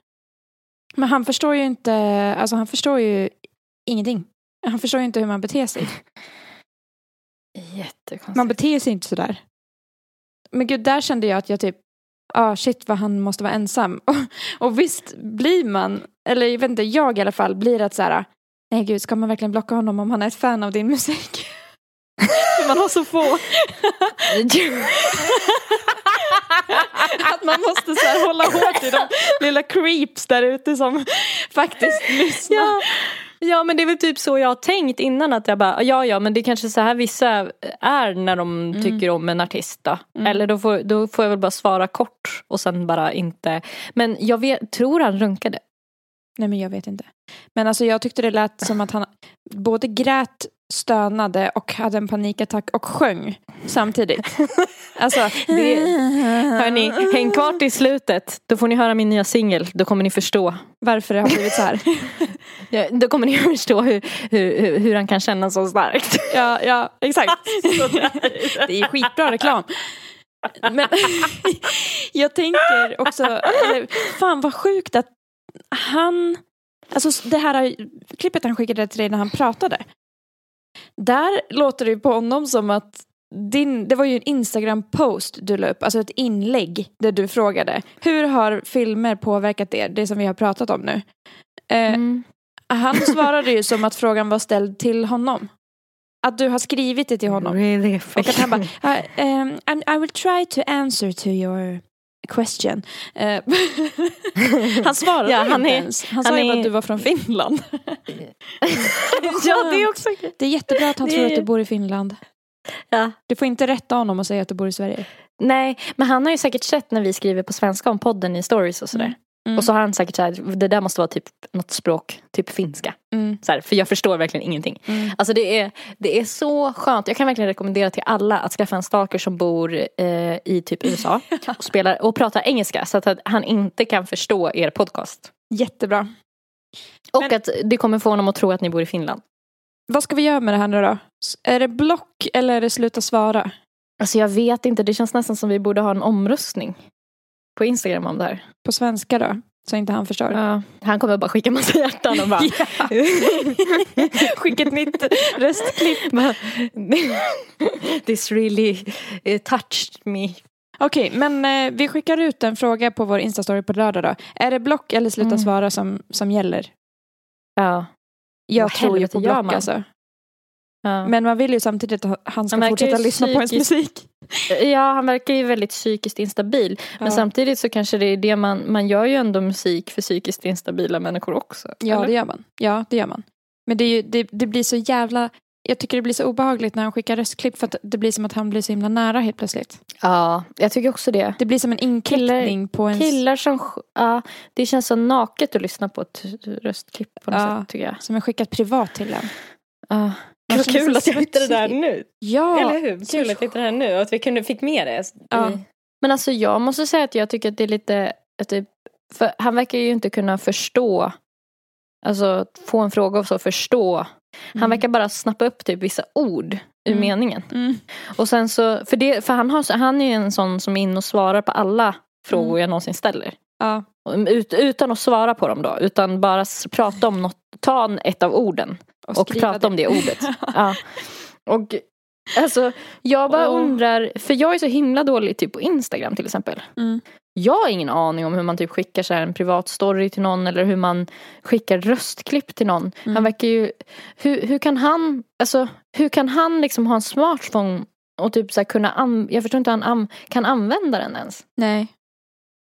Men han förstår ju inte, alltså han förstår ju ingenting. Han förstår ju inte hur man beter sig. Jättekonstigt. Man beter sig inte sådär. Men gud, där kände jag att jag typ, ah shit vad han måste vara ensam. [LAUGHS] Och, och visst blir man, eller jag vet inte, jag i alla fall, blir att så här, nej gud, ska man verkligen blocka honom om han är ett fan av din musik? [LAUGHS] För man har så få. [LAUGHS] att man måste så här hålla hårt i de lilla creeps där ute som faktiskt lyssnar. Ja. Ja men det är väl typ så jag har tänkt innan att jag bara ja ja men det är kanske så här vissa är när de tycker om en artist då. Mm. Eller då får, då får jag väl bara svara kort och sen bara inte. Men jag vet, tror han runkade. Nej men jag vet inte. Men alltså jag tyckte det lät som att han både grät, stönade och hade en panikattack och sjöng samtidigt. Alltså, Det- Hörni, häng kvar till slutet. Då får ni höra min nya singel. Då kommer ni förstå. varför det har blivit så här. Ja, då kommer ni [LAUGHS] förstå hur, hur, hur, han kan känna så starkt. Ja, ja exakt. [LAUGHS] Det är skitbra reklam. Men [LAUGHS] jag tänker också, eller, fan vad sjukt att han, alltså det här klippet han skickade till dig när han pratade. Där låter det på honom som att din, det var ju en Instagram-post du la upp, alltså ett inlägg där du frågade hur har filmer påverkat er, det som vi har pratat om nu. Eh, Mm. Han [LAUGHS] svarade ju som att frågan var ställd till honom. Att du har skrivit det till honom. Really Och att han bara, "Uh, um, I'm- I will try to answer to your question. Eh, [LAUGHS] han svarade Ja, han inte är- ens. Han, han sa ju är- att du var från Finland. [LAUGHS] [LAUGHS] ja, det är också Det är jättebra att han Det tror att du bor i Finland. Ja. Du får inte rätta honom och säga att du bor i Sverige. Nej, men han har ju säkert sett när vi skriver på svenska om podden i stories och sådär. Mm. Mm. Och så har han säkert såhär, det där måste vara typ något språk, typ finska. Mm. Så här, för jag förstår verkligen ingenting. Mm. Alltså det är, det är så skönt. Jag kan verkligen rekommendera till alla att skaffa en stalker som bor eh, i typ USA [LAUGHS] och, spelar, och pratar engelska så att han inte kan förstå er podcast. Jättebra. Och Men- att det kommer få honom att tro att ni bor i Finland. Vad ska vi göra med det här nu då? Är det block eller är det sluta svara? Alltså jag vet inte, det känns nästan som vi borde ha en omröstning på Instagram om det här. På svenska då? Så inte han förstår. Ja, han kommer bara skicka massa hjärtan och bara [LAUGHS] [LAUGHS] Skicka ett nytt röstklipp. This really eh, touched me. Okej, men eh, vi skickar ut en fråga på vår Instastory på lördag då. Är det block eller sluta Mm. svara som, som gäller? Ja. Jag Vad tror ju på block alltså. Ja. Men man vill ju samtidigt att han ska Han fortsätta lyssna på ens psykiskt- musik. [LAUGHS] ja, han verkar ju väldigt psykiskt instabil. Men Ja. samtidigt så kanske det är det man, man gör ju ändå musik för psykiskt instabila människor också. Ja, eller? det gör man. Ja, det gör man. Men det, ju, det, det blir så jävla... Jag tycker det blir så obehagligt när han skickar röstklipp för att det blir som att han blir så himla nära helt plötsligt. ja, jag tycker också det. Det blir som en inklippning på ens... Killar som, ja, det känns så naket att lyssna på ett röstklipp på något Ja. sätt tycker jag. Som är skickat privat till en. Ja. Vad kul att jag hittade det där nu. Ja, Eller hur? Kul att jag hittade det här nu och att vi kunde fick med det. Ja. Men alltså jag måste säga att jag tycker att det är lite, att för han verkar ju inte kunna förstå, alltså få en fråga och så förstå Han verkar bara snappa upp typ vissa ord ur Mm. meningen. Mm. Och sen så, för, det, för han, har, han är ju en sån som är inne och svarar på alla frågor Mm. jag någonsin ställer. Ja. Ut, utan att svara på dem då, utan bara prata om något, ta ett av orden och, skriva prata om det ordet. [LAUGHS] ja. Och alltså, jag bara Åh. undrar, för jag är så himla dålig typ på Instagram till exempel. Mm. Jag har ingen aning om hur man typ skickar så en privat story till någon eller hur man skickar röstklipp till någon. Mm. Han verkar ju, hur, hur kan han, alltså hur kan han liksom ha en smartphone och typ så här kunna, an, jag förstår inte hur han an, kan använda den ens. Nej.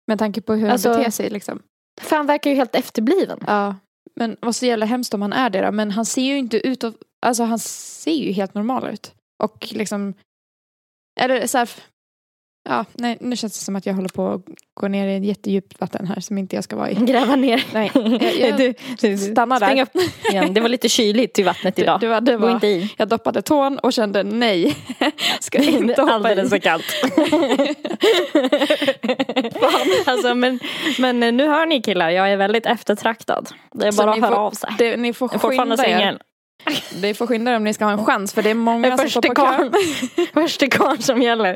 Med tanke på hur Alltså- han beter sig liksom. För han verkar ju helt efterbliven. Ja. Men vad så jävla hemskt om han är det då. Men han ser ju inte ut att, alltså han ser ju helt normal ut. Och liksom, eller så här, ja, nej, nu känns det som att jag håller på att gå ner i ett jättedjupt vatten här som inte jag ska vara i. Gräva ner. Nej, [LAUGHS] jag- jag- du, du, Stanna där. Upp igen. Det var lite kyligt i vattnet idag. Det, det var, Gå var, inte i. jag doppade tån och kände nej, [LAUGHS] ska inte hoppa Alldeles i. för kallt. [LAUGHS] alltså, men, men eh, nu hör ni killar, jag är väldigt eftertraktad. Det är bara att höra får- av sig. Det, ni får Jag är fortfarande singel. Ni får skynda er om ni ska ha en chans för det är många som står på kö. karln som gäller.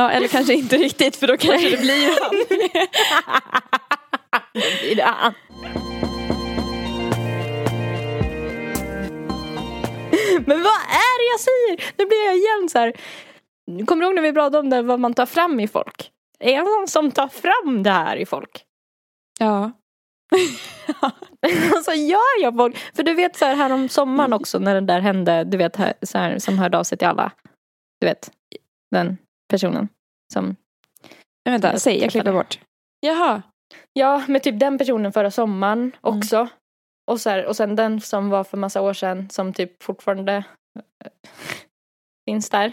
Ja, eller kanske inte riktigt för då kanske det blir han. [LAUGHS] Det det. Men vad är det jag säger? Nu blir jag igen så här. Kommer du ihåg när vi pratade om det, vad man tar fram i folk? Är jag någon som tar fram det här i folk? Ja. [LAUGHS] alltså gör jag folk? För du vet så här, här om sommaren också när det där hände, du vet här, så här, som hörde av sig till alla. Du vet, den personen som Nej, vänta, Jag säg, jag klipper bort. Jaha. Ja, med typ den personen förra sommaren också. Och, så här, och sen den som var för massa år sedan som typ fortfarande eh, finns där.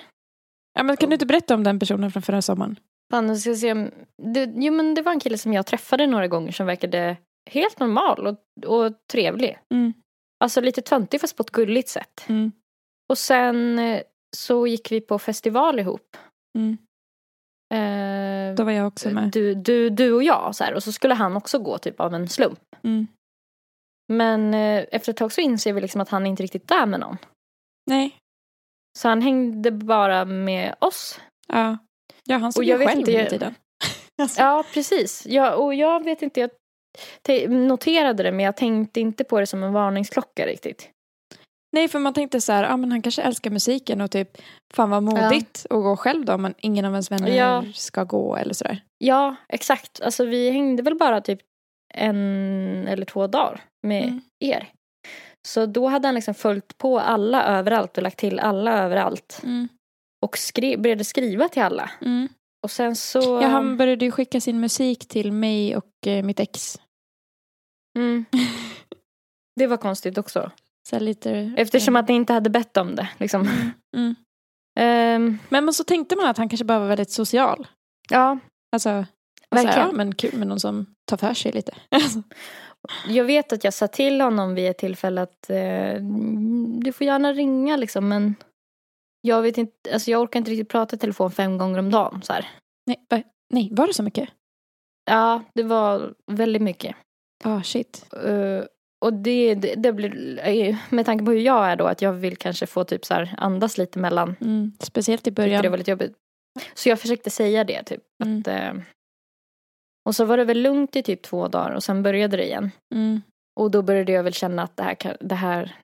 Ja, men kan du inte berätta om den personen från förra sommaren? Fan, jag ska se om... Det, jo, men det var en kille som jag träffade några gånger som verkade helt normal och, och trevlig. Mm. Alltså lite töntig fast på ett gulligt sätt. Mm. Och sen eh, så gick vi på festival ihop. Mm. Eh, Då var jag också med. du, du, du och jag så här, och så skulle han också gå typ av en slump. Mm. Men eh, efter ett tag så inser vi liksom att han inte riktigt är med någon. Nej. Så han hängde bara med oss. Ja. Ja, han stod ju själv inte, hela tiden. [LAUGHS] Ja, precis. Ja, och jag vet inte, jag te- noterade det men jag tänkte inte på det som en varningsklocka riktigt. Nej, för man tänkte så här, ja men han kanske älskar musiken och typ, fan vad modigt att gå själv då, men ingen av ens vänner Ja. ska gå eller sådär. Ja, exakt. Alltså vi hängde väl bara typ en eller två dagar med Mm. er. Så då hade han liksom följt på alla överallt och lagt till alla överallt. Mm. Och skri- började skriva till alla. Mm. Och sen så... Ja, han började ju skicka sin musik till mig och eh, mitt ex. mm. [LAUGHS] Det var konstigt också. Så lite, Eftersom att ni inte hade bett om det. Liksom. Mm. Ehm, Men, men så tänkte man att han kanske bara var väldigt social. ja, Alltså, och så här, Verkligen. ja, men kul med någon som tar för sig lite. Alltså, [LAUGHS] jag vet att jag sa till honom vid ett tillfälle att eh, du får gärna ringa liksom men jag vet inte, alltså jag orkar inte riktigt prata i telefon fem gånger om dagen så här. nej, va, nej, var det så mycket? Ja, det var väldigt mycket. Ja, shit. Eh, och det, det, det blir, eh, med tanke på hur jag är då, att jag vill kanske få typ så här andas lite mellan. Mm. Speciellt i början. det var lite jobbigt. Så jag försökte säga det typ. Mm. Att, eh, och så var det väl lugnt i typ två dagar och sen började det igen. Mm. Och då började jag väl känna att det här, kan- det här,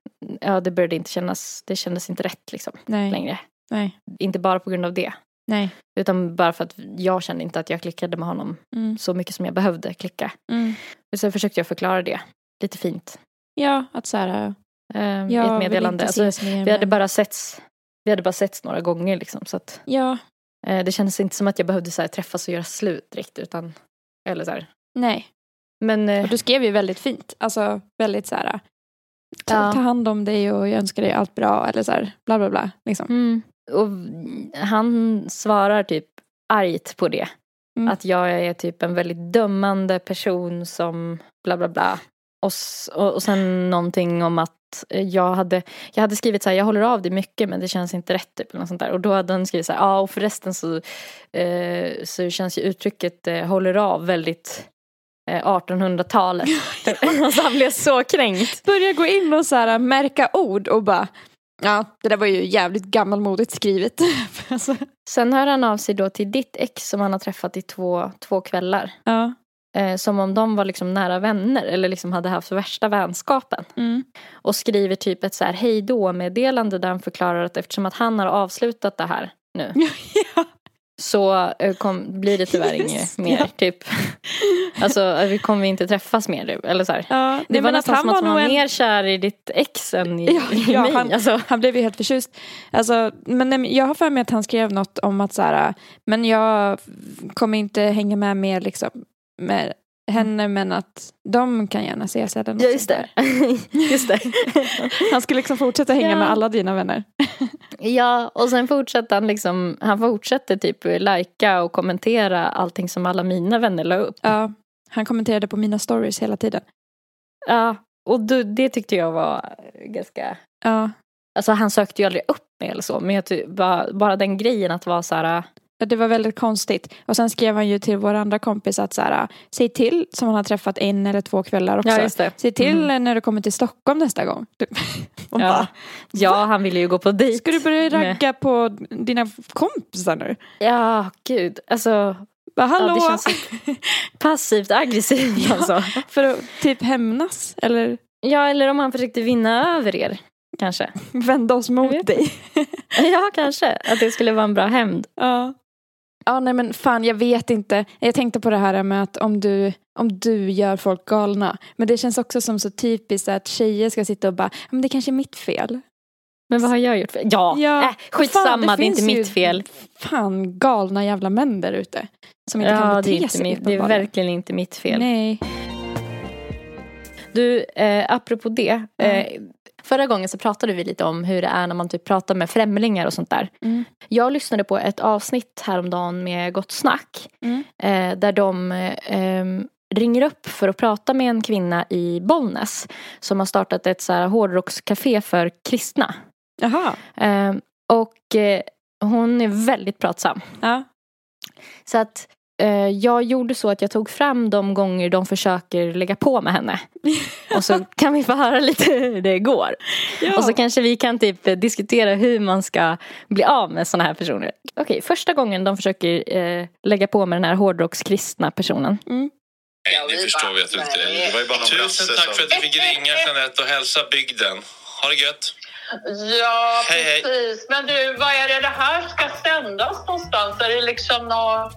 ja det började inte kännas, det kändes inte rätt liksom Nej, längre. nej, Inte bara på grund av det. nej. Utan bara för att jag kände inte att jag klickade med honom Mm. så mycket som jag behövde klicka. Mm. Och så försökte jag förklara det lite fint. Ja, att så här, eh, I jag ett meddelande. Alltså, vi hade bara setts, vi hade bara setts några gånger liksom. Så att, Ja, eh, det kändes inte som att jag behövde så här, träffas och göra slut direkt. Utan, eller så här. nej. Men eh, Och du skrev ju väldigt fint. Alltså väldigt så här. Ta, Ja. ta hand om dig och jag önskar dig allt bra. Eller så här, bla bla bla. Liksom. Mm. Och han svarar typ argt på det. Mm. Att jag är typ en väldigt dömande person som bla bla bla. Och, och, och sen någonting om att jag hade, jag hade skrivit så här, jag håller av dig mycket men det känns inte rätt. Typ, eller något sånt där. Och då hade han skrivit så här, ja och förresten så, eh, så känns ju uttrycket eh, håller av väldigt eh, 1800-talet. [LAUGHS] alltså han blev så kränkt. Börjar gå in och så här, märka ord och bara Ja, det där var ju jävligt gammalmodigt skrivet. [LAUGHS] alltså, Sen hör han av sig då till ditt ex som han har träffat i två, två kvällar. ja. Eh, som om de var liksom nära vänner eller liksom hade haft värsta vänskapen. Mm. Och skriver typ ett så här hej då meddelande där han förklarar att eftersom att han har avslutat det här nu [LAUGHS] ja. så eh, kom, blir det tyvärr inget mer. ja. Typ. [LAUGHS] Alltså eh, vi kommer inte träffas mer. Eller så här. Ja, Det nej, var nästan som att han var en- mer kär i ditt ex än i, Ja, [LAUGHS] i mig. han- Alltså. Han blev ju helt förtjust. Alltså, men nej, men jag har för mig att han skrev något om att så här, men jag kommer inte hänga med mer liksom, med henne men att de kan gärna ses eller något Ja just det. [LAUGHS] just det. [LAUGHS] Han skulle liksom fortsätta hänga Ja. med alla dina vänner. [LAUGHS] Ja, och sen fortsätter han liksom, han fortsätter typ lajka och kommentera allting som alla mina vänner la upp. Ja, han kommenterade på mina stories hela tiden. Ja, och du, det tyckte jag var ganska, Ja, alltså han sökte ju aldrig upp mig eller så, men jag bara, bara den grejen att vara så här, det var väldigt konstigt. Och sen skrev han ju till vår andra kompis att så här, säg till som han har träffat en eller två kvällar också. ja. Säg till Mm. när du kommer till Stockholm nästa gång. [LAUGHS] Ja. bara, Ja, han ville ju gå på dejt. Ska du börja ragga på dina kompisar nu? Ja, gud, alltså Bara, Hallå? Ja, [LAUGHS] passivt aggressivt Ja. alltså. För att typ hämnas eller Ja, eller om han försökte vinna över er, kanske. vända oss mot dig. Ja, kanske. Att det skulle vara en bra hämnd. Ja. Ja, nej men fan jag vet inte. Jag tänkte på det här med att om du, om du gör folk galna. Men det känns också som så typiskt att tjejer ska sitta och bara, men det kanske är mitt fel. Men vad har jag gjort? För? Ja, Ja, äh, skitsamma, fan, det, är inte mitt fel. Fan galna jävla män där ute. Som inte kan Ja, bete det är, inte sig. mitt, det är verkligen inte mitt fel. Nej. Du, eh, apropå det. Eh, förra gången så pratade vi lite om hur det är när man typ pratar med främlingar och sånt där. Mm. Jag lyssnade på ett avsnitt häromdagen med Gott Snack. Mm. Eh, där de eh, ringer upp för att prata med en kvinna i Bollnäs. Som har startat ett så här hårdrockscafé för kristna. Jaha. Eh, och hon är väldigt pratsam. Ja. Så att jag gjorde så att jag tog fram de gånger de försöker lägga på med henne. [LAUGHS] Och så kan vi få höra lite hur det går. Ja. Och så kanske vi kan typ eh, diskutera hur man ska bli av med sådana här personer. Okej, första gången de försöker eh, lägga på med den här hårdrockskristna personen. Mm. Nej, det förstår vi att du inte. Det var ju bara någon Tusen tack som- för att du fick ringa Jeanette och hälsa bygden. Ha det gött. Ja, Hej, hej. precis. Men du, vad är det det här ska sändas någonstans? Är det liksom nå...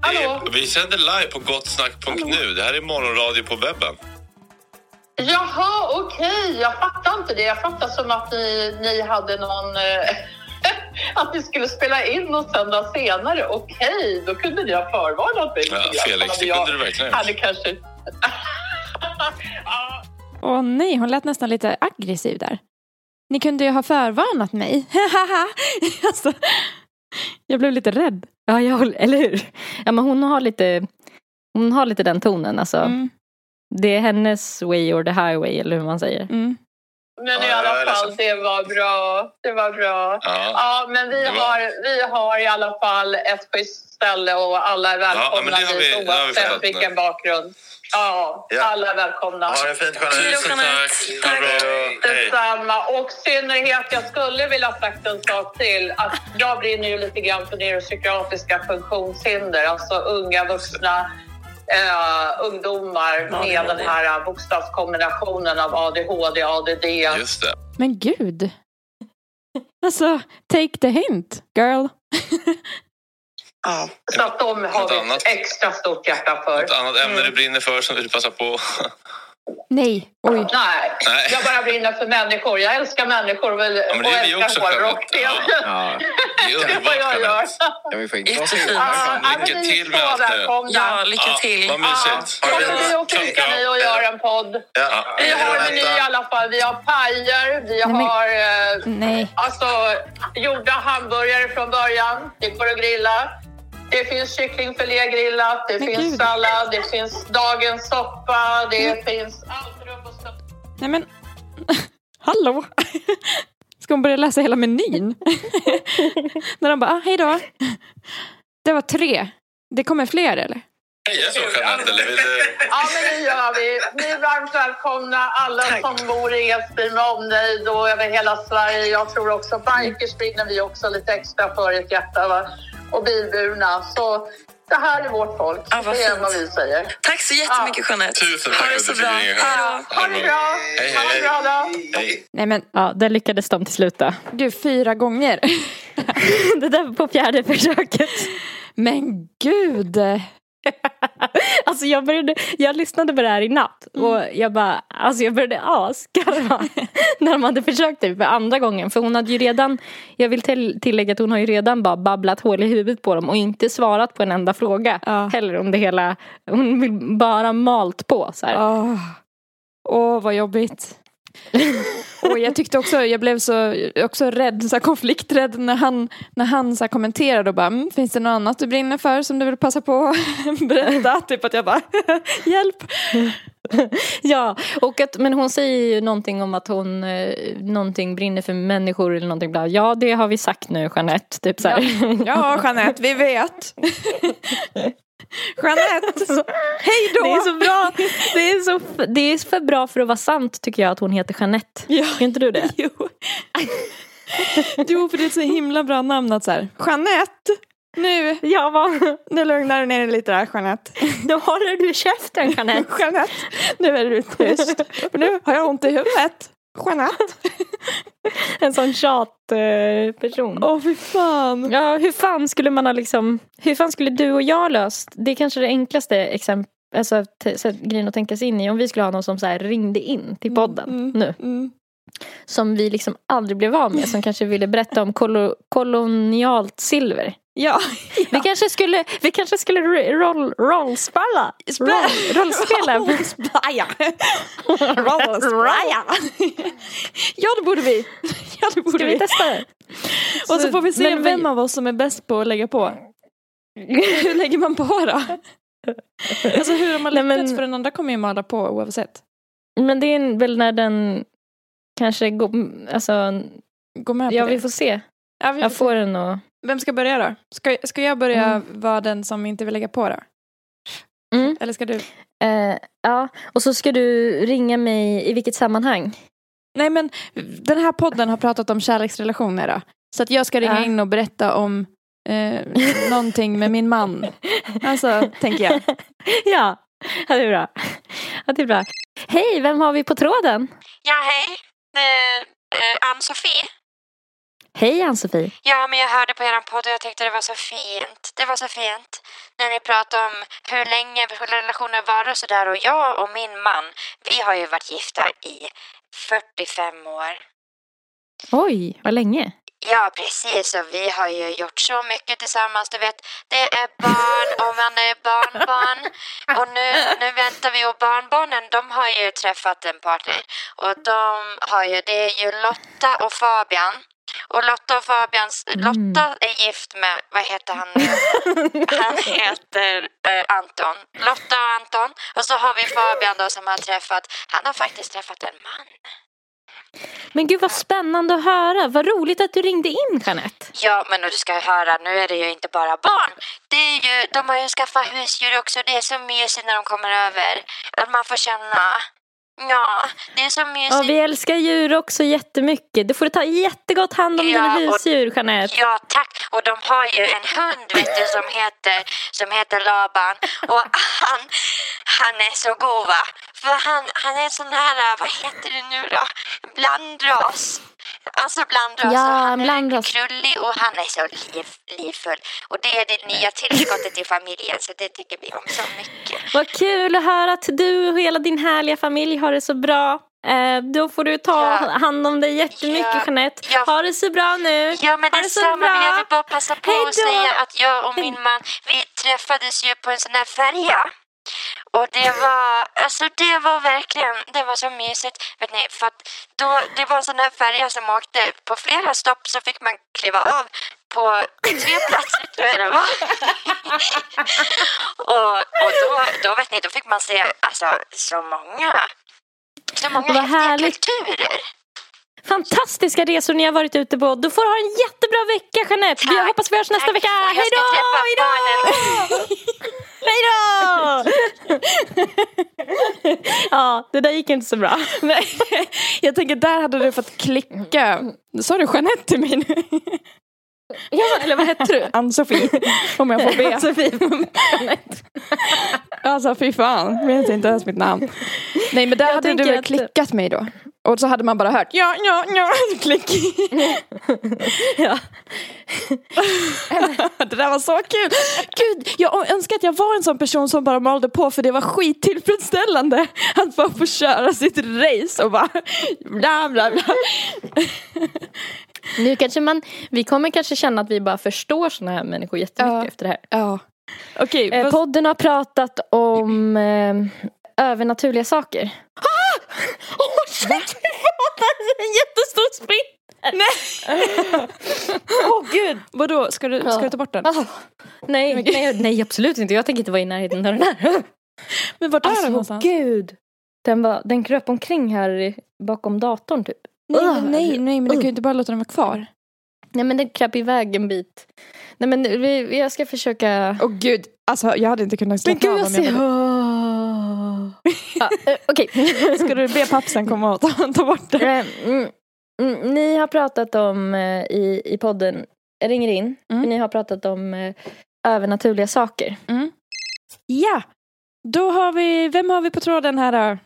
Hallå? Vi sänder live på gottsnack.nu. Det här är morgonradio på webben. Jaha, okej. Jag fattar inte det. Jag fattar som att ni, ni hade någon... eh, [LAUGHS] att ni skulle spela in och sända senare. Okej, då kunde ni ha förvarnat mig. Ja. Felix, det kunde du verkligen hade kanske... ja, [LAUGHS] Åh nej, hon lät nästan lite aggressiv där. Ni kunde ju ha förvarnat mig. [LAUGHS] alltså, jag blev lite rädd. Ja, jag håller, eller hur? Ja, men hon har lite, hon har lite den tonen. Alltså. Mm, Det är hennes way or the highway, eller hur man säger. mm. Men i Ja, alla fall, det var bra. Det var bra. Ja. Ja, men vi har, vi har i alla fall ett schysst ställe och alla är välkomna har vi- dit oavsett nu. vilken bakgrund. Ja, Ja. alla är välkomna. Ha det fint, Jeanette. Tusen tack. Hej. Detsamma. Och synnerhet, jag skulle vilja sagt en sak till. Att jag brinner ju lite grann för neuropsykiatriska funktionshinder. Alltså unga vuxna eh, ungdomar med den här bokstavskombinationen av ADHD, ADD. Just det. Men gud. Alltså, take the hint, girl. Ja. Så att de har annat? ett extra stort hjärta för. Ett annat ämne du brinner för som du vill passa på? Nej, oj. Nej, Nej. jag bara brinner för människor. Jag älskar människor och, Ja, men det är och älskar hårdrock. Det, Ja, [LAUGHS] Det är vad jag underbart, gör. Vi Jättefint. Ja, Lycka till med allt nu. välkomna. Ja, lycka till. Ja, vad mysigt. Ja, kommer vi och fika ni och gör en podd? Ja. Vi har meny i alla fall. Vi har pajer, vi har eh, Nej. alltså, gjorda hamburgare från början. Det går att grilla. Det finns kycklingfilé grillat, det Men finns gud. sallad, det finns dagens soppa, det finns allt runt och. Nej men, [LAUGHS] hallå? [LAUGHS] Ska hon börja läsa hela menyn? [LAUGHS] När de bara, ah, hej då. Det var tre. Det kommer fler eller? Heja så Jeanette, eller vill du? Ja, men det gör vi. Ni är varmt välkomna, alla som bor i Edsbyn med omnejd och över hela Sverige. Jag tror också bikers brinner vi också lite extra för ett hjärta. Va? Och bilburna. Så det här är vårt folk. Ja, vad det är vad vi säger. Tack så jättemycket Jeanette. Tusen Ha tack det för att så bra. Hej då. Ha det bra! Hej, Ha det hej. bra då! Hej. Nej men Ja, där lyckades de till slut då. gud, fyra gånger. [LAUGHS] Det där på fjärde försöket. Men gud. [LAUGHS] Alltså jag började, jag lyssnade på det här i natt och jag bara, alltså jag började asgarva [LAUGHS] när de hade försökt det för andra gången. För hon hade ju redan, jag vill till, tillägga att hon har ju redan bara babblat hål i huvudet på dem och inte svarat på en enda fråga Ja. heller om det hela. Hon vill bara malt på så här. Åh, Åh, vad jobbigt. Och jag tyckte också, jag blev så också rädd, så här konflikträdd när han, när han så kommenterade och bara, mm, finns det något annat du brinner för som du vill passa på att [LAUGHS] berätta? typ att jag bara, [LAUGHS] hjälp. Ja, och att, men hon säger ju någonting om att hon eh, någonting brinner för människor eller någonting bla. Ja, det har vi sagt nu Jeanette. Typ så här. Ja, Jeanette, vi vet. [LAUGHS] Jeanette, hej då! Det är så bra. Det är, så, det är för bra för att vara sant tycker jag att hon heter Jeanette. Ja. Är inte du det? [LAUGHS] Jo. jo, för det är ett så himla bra namn att så här, Jeanette, nu, Ja, vad? nu lugnar du ner dig lite där Jeanette. Nu håller du käften Jeanette. [LAUGHS] Jeanette, nu är du tyst. För nu har jag ont i huvudet. Jeanette. [LAUGHS] En sån tjatperson. Åh fy fan. Ja, hur fan skulle man ha liksom, hur fan skulle du och jag löst? Det är kanske det enklaste exempel, alltså så, grejen att tänka sig in i. Om vi skulle ha någon som så här ringde in till podden Mm, nu. Mm. Som vi liksom aldrig blev av med. Som kanske ville berätta om kolo, kolonialt silver. Ja. Vi kanske skulle, vi kanske skulle ro- roll, rollspela. Roll, rollspela. [LAUGHS] Rollspraja. Rollspraja. [LAUGHS] Ja det borde vi. Ja det borde Ska vi. vi testa? Och så får vi se vi- vem av oss som är bäst på att lägga på. [LAUGHS] Hur lägger man på då? Alltså hur har man lyckats? men- För den andra kommer ju mala på oavsett. Men det är väl när den kanske går, alltså, Gå med på ja det. vi får se. Ja, vi Jag får får den och... Vem ska börja då? Ska, ska jag börja Mm. vara den som inte vill lägga på då? Mm. Eller ska du? Eh, ja, och så ska du ringa mig i vilket sammanhang? Nej men den här podden har pratat om kärleksrelationer då. Så att jag ska ringa Ja. in och berätta om eh, någonting med min man. Alltså, tänker jag. [LAUGHS] ja, ja, det är bra. Ja, det är bra. Hej, vem har vi på tråden? Ja, hej. Eh, eh, Ann-Sofie. Hej Ann-Sofie. Ja, men jag hörde på er podd och jag tyckte det var så fint. Det var så fint. När ni pratade om hur länge relationer varar och sådär. Och jag och min man, vi har ju varit gifta i 45 år. Oj, vad länge. Ja, precis. Och vi har ju gjort så mycket tillsammans. Du vet, det är barn och man är barnbarn. Och nu, nu väntar vi och barnbarnen, de har ju träffat en partner. Och de har ju, det är ju Lotta och Fabian. Och Lotta och Fabians, Lotta är gift med, vad heter han nu? [LAUGHS] Han heter eh, Anton. Lotta och Anton. Och så har vi Fabian då som har träffat, han har faktiskt träffat en man. Men gud vad spännande att höra. Vad roligt att du ringde in Jeanette. Ja, men du ska höra, nu är det ju inte bara barn. Det är ju, de har ju skaffat husdjur också. Det är så mysigt när de kommer över. Att man får känna. Ja, det är så Ja, mysigt. vi älskar djur också jättemycket. Du får ta jättegott hand om Ja, dina och- husdjur Jeanette. Ja, tack. Och de har ju en hund vet du, som, heter, som heter Laban. Och han, han är så god va? För han, han är sån här, vad heter det nu då? Blandras. Alltså blandras. Ja, och han är blandras. krullig och han är så liv, livfull. Och det är det nya tillskottet i familjen så det tycker vi om så mycket. Vad kul att höra att du och hela din härliga familj har det så bra. Eh, då får du ta Ja. hand om dig jättemycket Ja. Jeanette. Ja. Ha det så bra nu. Ja men Ha det så detsamma, men jag bra. vill bara passa på att säga att jag och min man, vi träffades ju på en sån här färja. Och det var, alltså det var verkligen, det var så mysigt. Vet ni, för att då, det var en sån här färja som åkte på flera stopp så fick man kliva av på tre platser tror jag det var. [LAUGHS] och och då, då vet ni, då fick man se alltså så många, så många Vad härligt. kulturer. Fantastiska resor ni har varit ute på. Du får ha en jättebra vecka Jeanette. Jag Tack. hoppas vi hörs nästa Tack. vecka. Jag Hej då! Hej då! [LAUGHS] Hej då! [LAUGHS] ja, det där gick inte så bra. [LAUGHS] Nej, jag tänker där hade du fått klicka. Sa du Jeanette till mig nu? Ja, eller vad hette du? Ann-Sofie, om jag får be. Ann-Sofie. Alltså fy fan, vet inte ens mitt namn. Nej men där Jag hade du väl att- klickat mig då? Och så hade man bara hört ja, ja, ja, [LAUGHS] klick. [LAUGHS] Ja. [LAUGHS] det där var så kul. Gud, jag önskar att jag var en sån person som bara malde på för det var skittillfredsställande att bara få köra sitt race och bara bla bla bla. Nu kanske man, vi kommer kanske känna att vi bara förstår såna här människor jättemycket Ja. efter det här. Ja. Okej, Eh, podden har pratat om eh, övernaturliga saker. [GASPS] [GASPS] Åh shit! [LAUGHS] en jättestor sprint! Nej! [LAUGHS] Åh gud! vadå, ska du, ska du ta bort den? Ah. nej, nej, nej, absolut inte. Jag tänker inte vara i närheten av den här. [LAUGHS] Men vart är den Alltså någonstans? gud! Den, var, den kröp omkring här i- bakom datorn typ. Nej, men, nej, nej, men du kan ju inte bara låta den vara kvar. Nej men den kröp iväg en bit. Nej men vi, jag ska försöka... Åh gud, alltså jag hade inte kunnat släppa av om jag ja, eh, Okej. [LAUGHS] Ska du be pappsen komma och ta, ta bort den? Eh, mm, mm, ni har pratat om eh, i, i podden, jag ringer in, Mm. ni har pratat om eh, övernaturliga saker. Ja, då har vi, vem har vi på tråden här då?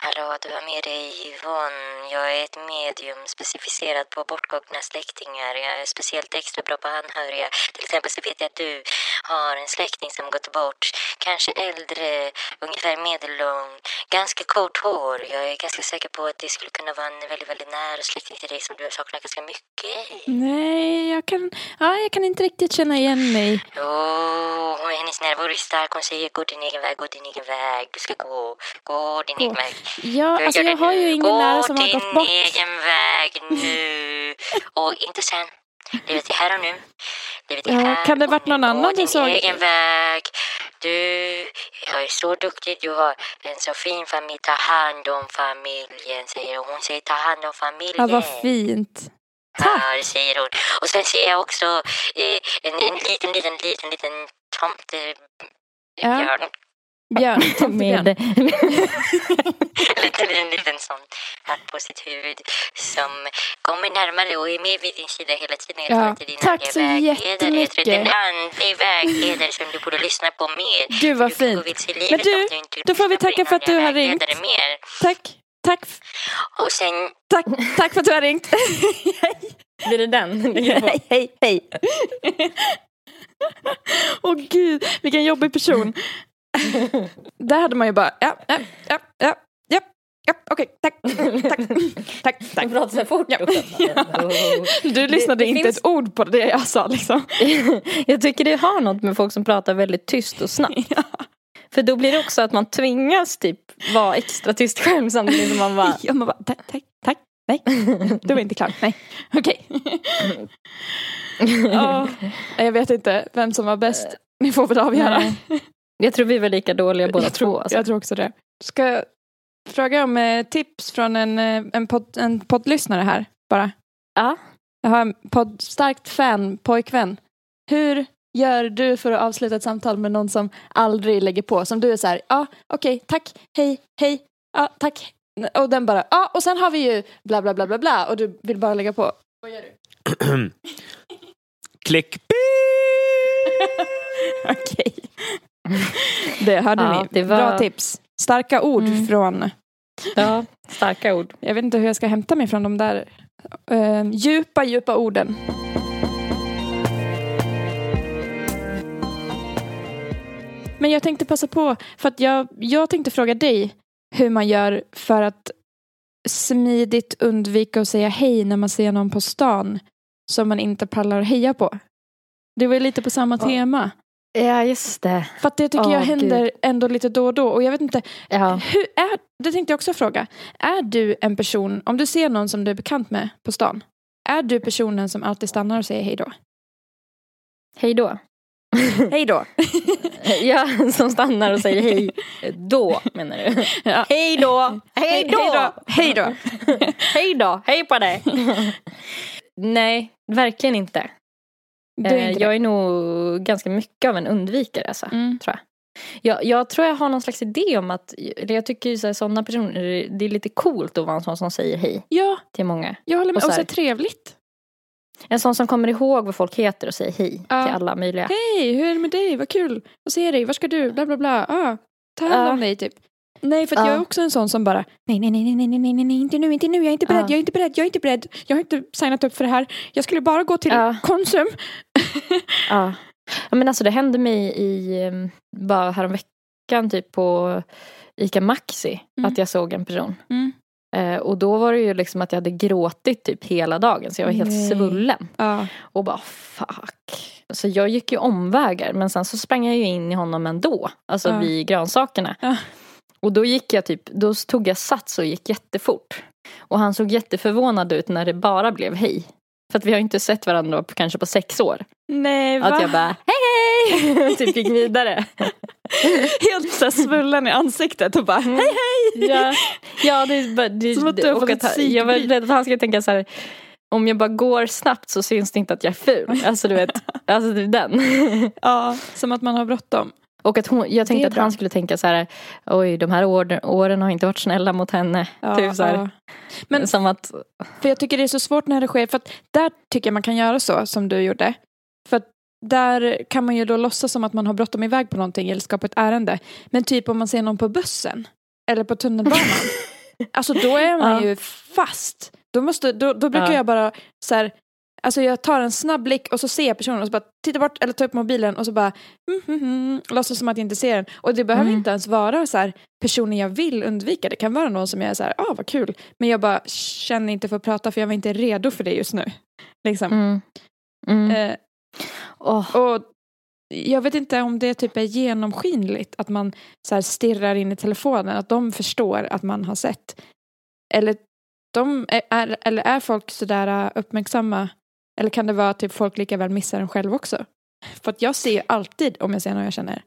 Hallå, du har med dig Yvonne. Jag är ett medium specificerat på bortgångna släktingar. Jag är speciellt extra bra på anhöriga. Till exempel så vet jag att du har en släkting som gått bort. Kanske äldre, ungefär medellång, ganska kort hår. Jag är ganska säker på att det skulle kunna vara en väldigt, väldigt nära släkting till dig som du saknar ganska mycket. Nej, jag kan, ja, jag kan inte riktigt känna igen mig. Jo, hennes närvaro är stark. Hon säger gå din egen väg, gå din egen väg. Du ska gå, gå din egen väg. Ja, alltså jag har ju ingen nära som har Gå gått bort. din egen väg nu. Och inte sen. Livet är här och nu. Livet är Ja, här kan det varit någon annan Gå du din såg? egen väg. Du är så duktig. Du har en så fin familj. Ta hand om familjen, säger hon. Hon säger ta hand om familjen. Ja, vad fint. Tack. Ja, det säger hon. Och sen ser jag också eh, en, en liten, liten, liten, liten tomtebjörn. Ja. Björn, tomtebjörn. [LAUGHS] Med, En liten, sån hatt på sitt huvud som kommer närmare och är med vid din sida hela tiden. Jag Ja, tror att det är din tack så vägledare. Jag tror att det är jättemycket. en andlig vägledare som du borde lyssna på mer. Gud, vad Du gå fint. Men du, om inte då får vi tacka för att du har ringt. Mer. Tack, tack, Och sen tack, tack för att du har ringt. [LAUGHS] blir det den? [LAUGHS] hej, hej, hej. Åh gud, vilken jobbig person. [LAUGHS] Där hade man ju bara, ja, ja, ja, ja, ja, ja okej, tack, tack, [LAUGHS] tack, tack. Du pratar så fort Ja. [LAUGHS] Du lyssnade det inte finns- ett ord på det jag sa liksom. Jag tycker det har något med folk som pratar väldigt tyst och snabbt. För då blir det också att man tvingas typ vara extra tyst själv samtidigt som man bara Ja, man bara, tack, tack, tack, nej, du var inte klar, nej, okej. Ja, jag vet inte vem som var bäst, ni får väl avgöra. Nej. Jag tror vi var lika dåliga båda jag, tror, två. Alltså. jag tror också det. Ska jag fråga om eh, tips från en, eh, en, podd, en poddlyssnare här bara? Ja. Jag har en podd, starkt fan, pojkvän. Hur gör du för att avsluta ett samtal med någon som aldrig lägger på? Som du är så här, ja okej, tack, hej, hej, ja tack. Och den bara, ja och sen har vi ju bla bla bla bla bla och du vill bara lägga på. Vad gör du? [CLEARS THROAT] Klick. [LAUGHS] Okej. [LAUGHS] Det hörde Ja, ni. det var- Bra tips. Starka ord Mm. från Ja, starka ord. Jag vet inte hur jag ska hämta mig från de där eh, djupa, djupa orden. Men jag tänkte passa på, för att jag, jag tänkte fråga dig hur man gör för att smidigt undvika att säga hej när man ser någon på stan som man inte pallar att heja på. Det var lite på samma Ja. tema. Ja, just det. För att det tycker Åh, jag händer Gud. ändå lite då och då. Och jag vet inte, Ja. hur är, det tänkte jag också fråga. Är du en person, om du ser någon som du är bekant med på stan, är du personen som alltid stannar och säger hej då? Hej då. [LAUGHS] Hej då. [LAUGHS] Ja, som stannar och säger hej då, menar du? Ja. Hej då! Hej då! Hej då. Hej då! [LAUGHS] Hej på dig! Nej, verkligen inte. Är Eh, jag är nog ganska mycket av en undvikare alltså, Mm. tror jag. jag. Jag tror jag har någon slags idé om att, jag tycker ju så här, sådana personer, det är lite coolt att vara en sån som säger hej Ja, till många. jag håller med. Och så Och så här- trevligt. En sån som kommer ihåg vad folk heter och säger hej Ja. till alla möjliga. Hej, hur är det med dig? Vad kul att se dig. Var ska du? Bla bla bla. Ah, ta hand om dig typ. Nej, för jag är också en sån som bara nej, nej, nej, nej, nej, nej, nej, nej, inte nu, inte nu, jag är inte beredd, Ja. jag är inte beredd, jag är inte beredd. Jag har inte signat upp för det här. Jag skulle bara gå till. Konsum. [LAUGHS] Ja. men alltså det hände mig i, um, bara häromveckan typ på ICA Maxi Mm. att jag såg en person. Mm. Eh, och då var det ju liksom att jag hade gråtit typ hela dagen så jag var helt svullen. Och bara fuck. Så jag gick ju omvägar men sen så sprang jag ju in i honom ändå. Alltså Ja. vid grönsakerna. Och då gick jag typ, då tog jag sats och gick jättefort. Och han såg jätteförvånad ut när det bara blev hej. För att vi har inte sett varandra på, kanske på sex år. Nej, va? Att jag bara hej hej! [LAUGHS] typ gick vidare. [LAUGHS] Helt så svullen i ansiktet och bara hej hej. ja, ja det, är bara- det, Som att du har fått ett Jag var rädd att han skulle tänka så här. Om jag bara går snabbt så syns det inte att jag är ful. Alltså du vet, alltså den. Ja, som att man har bråttom. Och att hon, jag tänkte att bra. han skulle tänka så här. Oj, de här år, åren har inte varit snälla mot henne. Ja, typ så ja. Men- Som att, För jag tycker det är så svårt när det sker, för att där tycker jag man kan göra så som du gjorde. För att där kan man ju då låtsas som att man har bråttom iväg på någonting eller ska på ett ärende. Men typ om man ser någon på bussen eller på tunnelbanan. [LAUGHS] alltså då är man Ja. ju fast. Då, måste, då, då brukar Ja. jag bara så här, Alltså jag tar en snabb blick och så ser jag personen och så bara tittar bort eller tar upp mobilen och så bara mm, mm, mm, låtsas som att jag inte ser den. Och det behöver Mm. inte ens vara så här personer jag vill undvika. Det kan vara någon som jag är så här, ah vad kul. Men jag bara känner inte för att prata för jag var inte redo för det just nu. Liksom. mm, mm. Eh, Åh, och jag vet inte om det typ är genomskinligt att man så här stirrar in i telefonen, att de förstår att man har sett. Eller, de är, är, eller är folk sådär äh, uppmärksamma? Eller kan det vara typ folk lika väl missar en själv också? För att jag ser ju alltid om jag ser någon jag känner.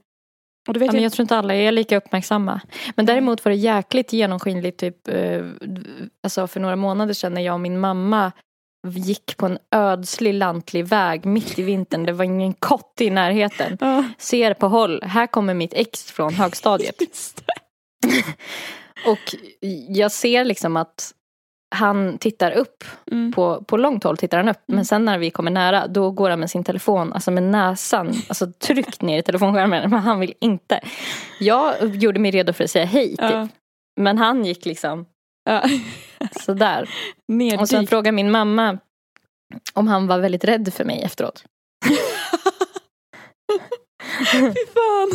Och vet Ja, men jag, jag tror inte alla är lika uppmärksamma. Men däremot var det jäkligt genomskinligt typ, eh, alltså för några månader sedan när jag och min mamma gick på en ödslig lantlig väg mitt i vintern. Det var ingen kotte i närheten. Ja, Ser på håll, här kommer mitt ex från högstadiet. [LAUGHS] Och jag ser liksom att han tittar upp, Mm. på, på långt håll tittar han upp. Men sen när vi kommer nära då går han med sin telefon, alltså med näsan, alltså tryckt ner i telefonskärmen. Men han vill inte. Jag gjorde mig redo för att säga hej typ. Ja. Men han gick liksom Ja. sådär. Och sen Neddykt. frågade min mamma om han var väldigt rädd för mig efteråt. [LAUGHS] Fy fan.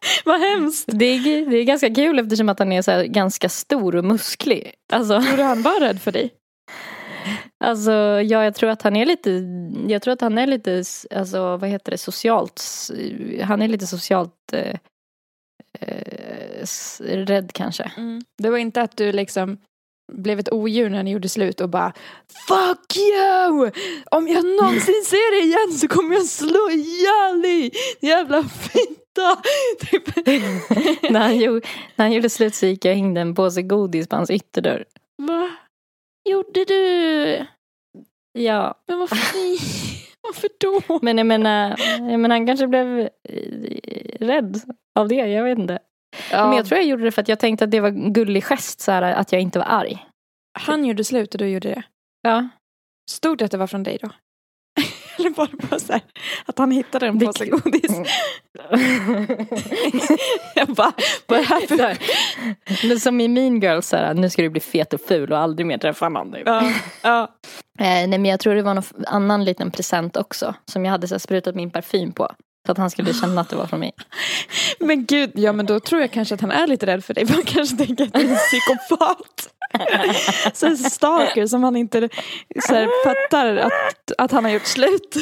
[LAUGHS] Vad hemskt. Det är, det är ganska kul eftersom att han är så ganska stor och musklig. Alltså, du han var rädd för dig? alltså ja, jag tror att han är lite, jag tror att han är lite, alltså vad heter det, socialt, han är lite socialt eh, eh, rädd kanske. Det var inte att du liksom blev ett odjur när ni gjorde slut och bara Fuck you! Om jag någonsin ser dig igen så kommer jag slå ihjäl dig! Jävla fitta! [LAUGHS] Typ. [LAUGHS] när, han gjorde, när han gjorde slut så gick jag och hängde en påse godis på hans ytterdörr. Va? Gjorde du? Ja, Men varför, [LAUGHS] varför då? men jag menar, jag menar han kanske blev eh, rädd av det, jag vet inte. Men jag tror jag gjorde det för att jag tänkte att det var en gullig gest, så här, att jag inte var arg. Han gjorde slut och du gjorde det. Ja. Stod det att det var från dig då? Eller [LAUGHS] var det bara så här, att han hittade en påse godis? [LAUGHS] jag bara, vad är det här för... Men som i Mean Girls, så här, nu ska du bli fet och ful och aldrig mer träffa någon. typ. Ja, ja. [LAUGHS] Eh, nej men jag tror det var någon annan liten present också. Som jag hade så här, sprutat min parfym på. Så att han skulle känna att det var från mig. Men gud, ja men då tror jag kanske att han är lite rädd för dig. Man kanske tänker att du är en psykopat. Så stalker som han inte så här, fattar att, att han har gjort slut.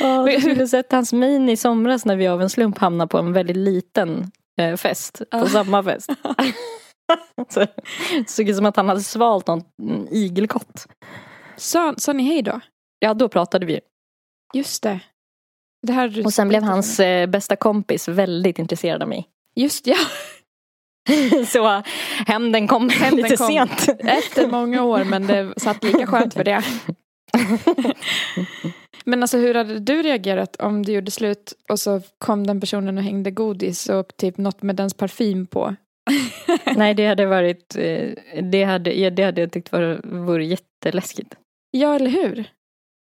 Oh, du skulle sett hans min i somras när vi av en slump hamnade på en väldigt liten eh, fest. På samma fest. [LAUGHS] så, såg ut som att han hade svalt någon igelkott. Sa, sa ni hej då? Ja då pratade vi. Just det. det här Och sen blev hans eh, bästa kompis väldigt intresserad av mig. Just ja, [LAUGHS] Så hämnden kom Hämnden [LAUGHS] lite kom. sent. efter många år men det satt lika skönt för det. [LAUGHS] Men alltså hur hade du reagerat om du gjorde slut och så kom den personen och hängde godis och typ något med dens parfym på? Nej, det hade varit, eh, det hade, ja, det hade jag tyckt var, vore jätteläskigt. Ja, eller hur?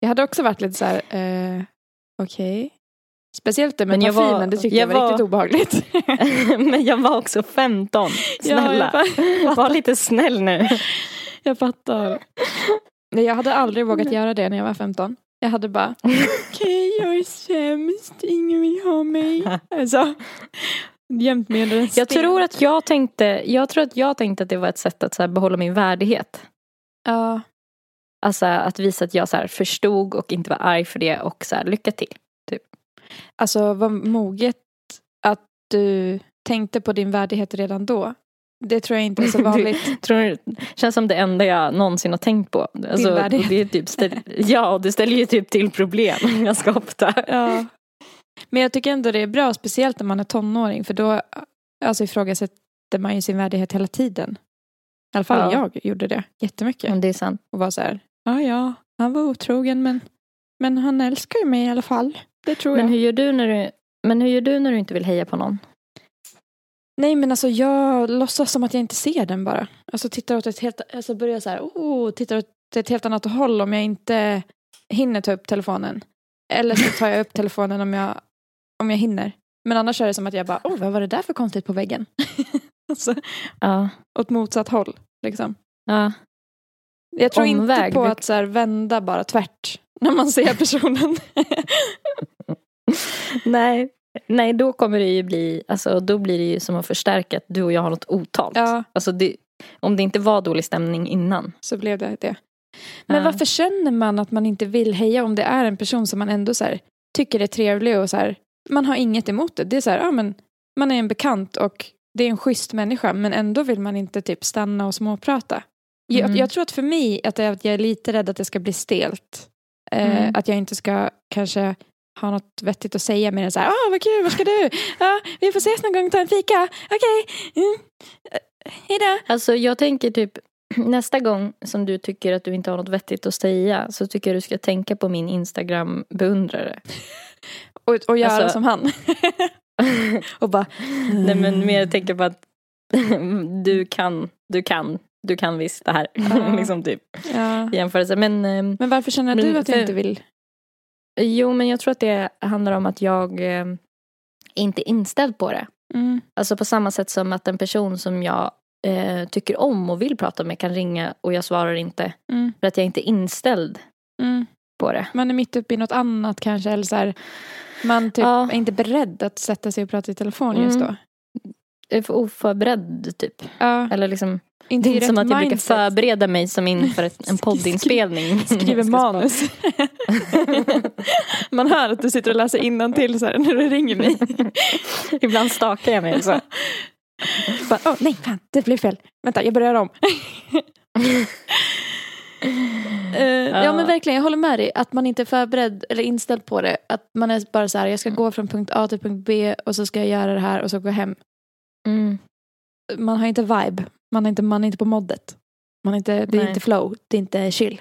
Jag hade också varit lite så här, eh, okej. Speciellt det med Men parfymen, var- det tyckte jag var, var- riktigt obehagligt. [LAUGHS] Men jag var också 15. Snälla, Ja, jag var lite snäll nu. Jag fattar. Nej, jag hade aldrig vågat göra det när jag var 15. Jag hade bara, [LAUGHS] okej jag är sämst, ingen vill ha mig. Alltså, gömt mig under en sten. Jag tror att jag tänkte, jag tror att jag tänkte att det var ett sätt att så behålla min värdighet. Ja, Alltså att visa att jag så förstod och inte var arg för det och så här, lycka till. Alltså vad moget att du tänkte på din värdighet redan då. Det tror jag inte är så [LAUGHS] vanligt. Tror, känns som det enda jag någonsin har tänkt på. Alltså, och värdighet. det är typ ställ, [LAUGHS] ja, och det ställer ju typ till problem ganska ofta. Ja. Men jag tycker ändå det är bra, speciellt när man är tonåring, för då alltså, ifrågasätter man ju sin värdighet hela tiden. I alla fall Ja. jag gjorde det jättemycket. Men det är sant. Och var så här, ja ja, han var otrogen men, men han älskar ju mig i alla fall. Det tror Men jag. hur gör du när du, men hur gör du när du inte vill heja på någon? Nej men alltså jag låtsas som att jag inte ser den bara. Alltså tittar åt ett helt, alltså börjar så här, oh, tittar åt ett helt annat håll om jag inte hinner ta upp telefonen. Eller så tar jag upp telefonen om jag, om jag hinner. Men annars är det som att jag bara, oh vad var det där för konstigt på väggen? [LAUGHS] alltså, Ja. åt motsatt håll liksom. ja. Jag tror Omväg, inte på att så här, vända bara tvärt när man ser personen. [LAUGHS] Nej. Nej, då kommer det ju bli, alltså då blir det ju som att förstärka att du och jag har något otalt. ja, Alltså det, om det inte var dålig stämning innan. så blev det det. Men Ja. varför känner man att man inte vill heja om det är en person som man ändå så här, tycker är trevlig och så här, man har inget emot det. Det är så här, ja men man är en bekant och det är en schysst människa men ändå vill man inte typ stanna och småprata. Jag, Mm. jag tror att för mig att, är att jag är lite rädd att det ska bli stelt. Eh, Mm. Att jag inte ska kanske ha något vettigt att säga mer än så här, åh vad kul, var ska du? Ja, vi får ses någon gång, ta en fika, okej, mm. Eh, hejdå. Alltså jag tänker typ [CLEARS THROAT] nästa gång som du tycker att du inte har något vettigt att säga så tycker jag du ska tänka på min Instagram beundrare. [LAUGHS] Och, och göra Alltså- som han. [LAUGHS] och bara, Nej men mer tänka på att [LAUGHS] du kan, du kan, du kan visst det här. Ja. [LAUGHS] liksom typ ja. jämförelse. Men ehm, Men varför känner Men du att du för- inte vill? jo men jag tror att det handlar om att jag eh, är inte inställd på det. Mm. Alltså på samma sätt som att en person som jag eh, tycker om och vill prata med kan ringa och jag svarar inte. Mm. För att jag inte är inställd Mm. på det. Man är mitt uppe i något annat kanske. Eller så här, man typ Ja. är inte beredd att sätta sig och prata i telefon just Mm. då. Jag är för oförberedd typ. Ja, Eller liksom, inte det är inte som att jag brukar mindset. förbereda mig som inför ett, en [LAUGHS] poddinspelning. Skriver manus. [LAUGHS] man hör att du sitter och läser till så här när du ringer mig. [LAUGHS] Ibland stakar jag mig så. Bara, Åh, nej, fan, det blev fel. Vänta, jag börjar om. Eh, ja. Ja. men verkligen, jag håller med dig. Att man inte är förberedd eller inställd på det. Att man är bara så här, jag ska gå från punkt A till punkt B och så ska jag göra det här och så gå hem. Mm. Man har inte vibe. Man är inte, man är inte på moddet. Man är inte, det är Nej. inte flow, det är inte chill.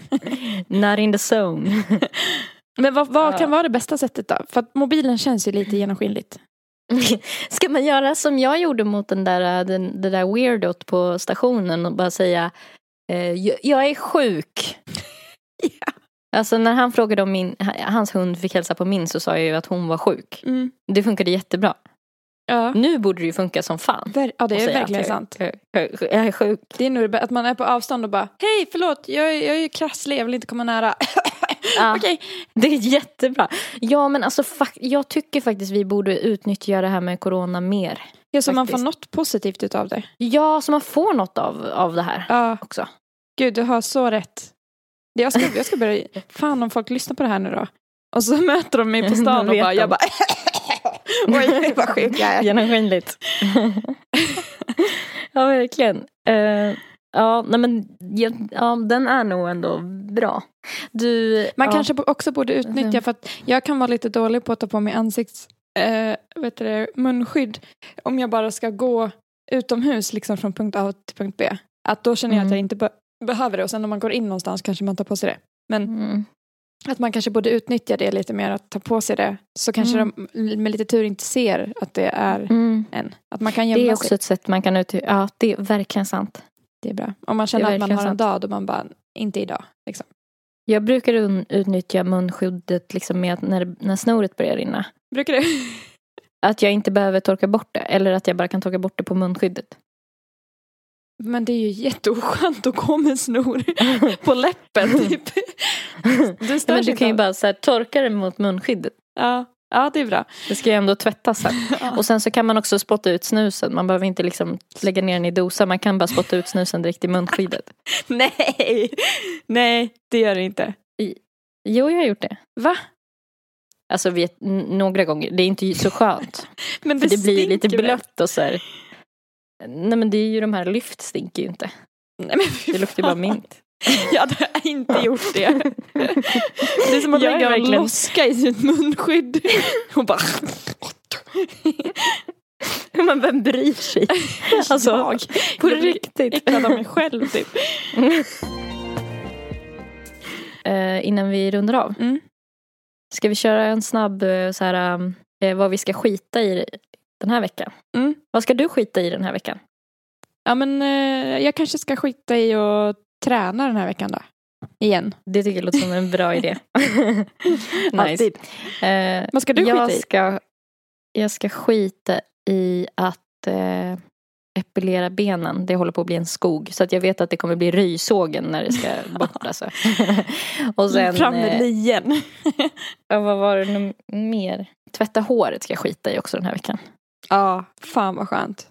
[LAUGHS] Not in the zone. [LAUGHS] Men vad, vad Ja. kan vara det bästa sättet då? För att mobilen känns ju lite genomskinligt. [LAUGHS] Ska man göra som jag gjorde mot den där, den, det där weirdot på stationen och bara säga eh, jag, är sjuk. Alltså när han frågade om min, hans hund fick hälsa på min så sa jag ju att hon var sjuk. Mm. Det funkade jättebra. Ja. Nu borde det ju funka som fan. Ver- ja, det är verkligen jag, sant. Jag, jag, jag är sjuk. Det är nog att man är på avstånd och bara Hej, förlåt, jag, jag är ju krasslig, jag vill inte komma nära. [LAUGHS] Ja, Okej. Det är jättebra. Ja men alltså jag tycker faktiskt vi borde utnyttja det här med corona mer. Ja, så man får Faktiskt. något positivt utav det. Ja, så man får något av, av det här Ja, också. gud, du har så rätt. Jag ska, jag ska börja, [LAUGHS] fan om folk lyssnar på det här nu då. Och så [LAUGHS] möter de mig på stan och bara, jag bara Oj, vad sjuk jag är. [LAUGHS] Genomskinligt. [LAUGHS] ja, verkligen. Eh, ja, nej men ja, den är nog ändå bra. Du, Man ja, kanske också borde utnyttja Mhm. för att jag kan vara lite dålig på att ta på mig ansikts, eh, vet du det, munskydd om jag bara ska gå utomhus liksom från punkt A till punkt B. Att då känner jag att Mm. jag inte be- behöver det och sen om man går in någonstans kanske man tar på sig det. Men Mm. Att man kanske borde utnyttja det lite mer, att ta på sig det. Så kanske Mm. de med lite tur inte ser att det är Mm. en. Att man kan Det gömma är också sig. ett sätt man kan ut... Ja, det är verkligen sant. Det är bra. Om man känner Det att man har en sant. dag då man bara, inte idag. Liksom. Jag brukar utnyttja munskyddet liksom med när, när snoret börjar rinna. Brukar du? [LAUGHS] Att jag inte behöver torka bort det. Eller att jag bara kan torka bort det på munskyddet. Men det är ju jätteoskönt att gå med snor [LAUGHS] på läppen typ. Du Ja, men du kan ju bara så här, torka det mot munskyddet. Ja. ja, det är bra. Det ska ju ändå tvättas sen. [LAUGHS] Och sen så kan man också spotta ut snusen. Man behöver inte liksom lägga ner den i dosa. Man kan bara spotta ut snusen direkt i munskyddet. [LAUGHS] Nej, nej, det gör det inte. Jo, jag har gjort det. Va? Alltså n- några gånger. Det är inte så skönt. [LAUGHS] Men För det blir lite blött och så här. Nej men det är ju de här lyft stinker ju inte. Nej, men Det luktar ju bara mint. [LAUGHS] Jag hade inte gjort det. [LAUGHS] Det är som att Jag lägga en verkligen- loska i sitt munskydd. [LAUGHS] Och bara... Men vem bryr sig? Alltså, jag. på Jag riktigt. äcklad av mig själv typ. Eh, innan vi rundar av. Mm. Ska vi köra en snabb eh, så här, eh, vad vi ska skita i den här veckan? Mm. Vad ska du skita i den här veckan? Ja men eh, jag kanske ska skita i att träna den här veckan då. Igen. Det tycker jag låter som en bra idé. [LAUGHS] [LAUGHS] nice. Alltid. Eh, Vad ska du jag skita i? ska, jag ska skita i att eh, epilera benen. Det håller på att bli en skog. Så att jag vet att det kommer bli rysågen när det ska [LAUGHS] bort. Alltså. Och sen, Fram med eh, lien. ja, vad var det nu mer? Tvätta håret ska jag skita i också den här veckan. Ja, fan vad skönt.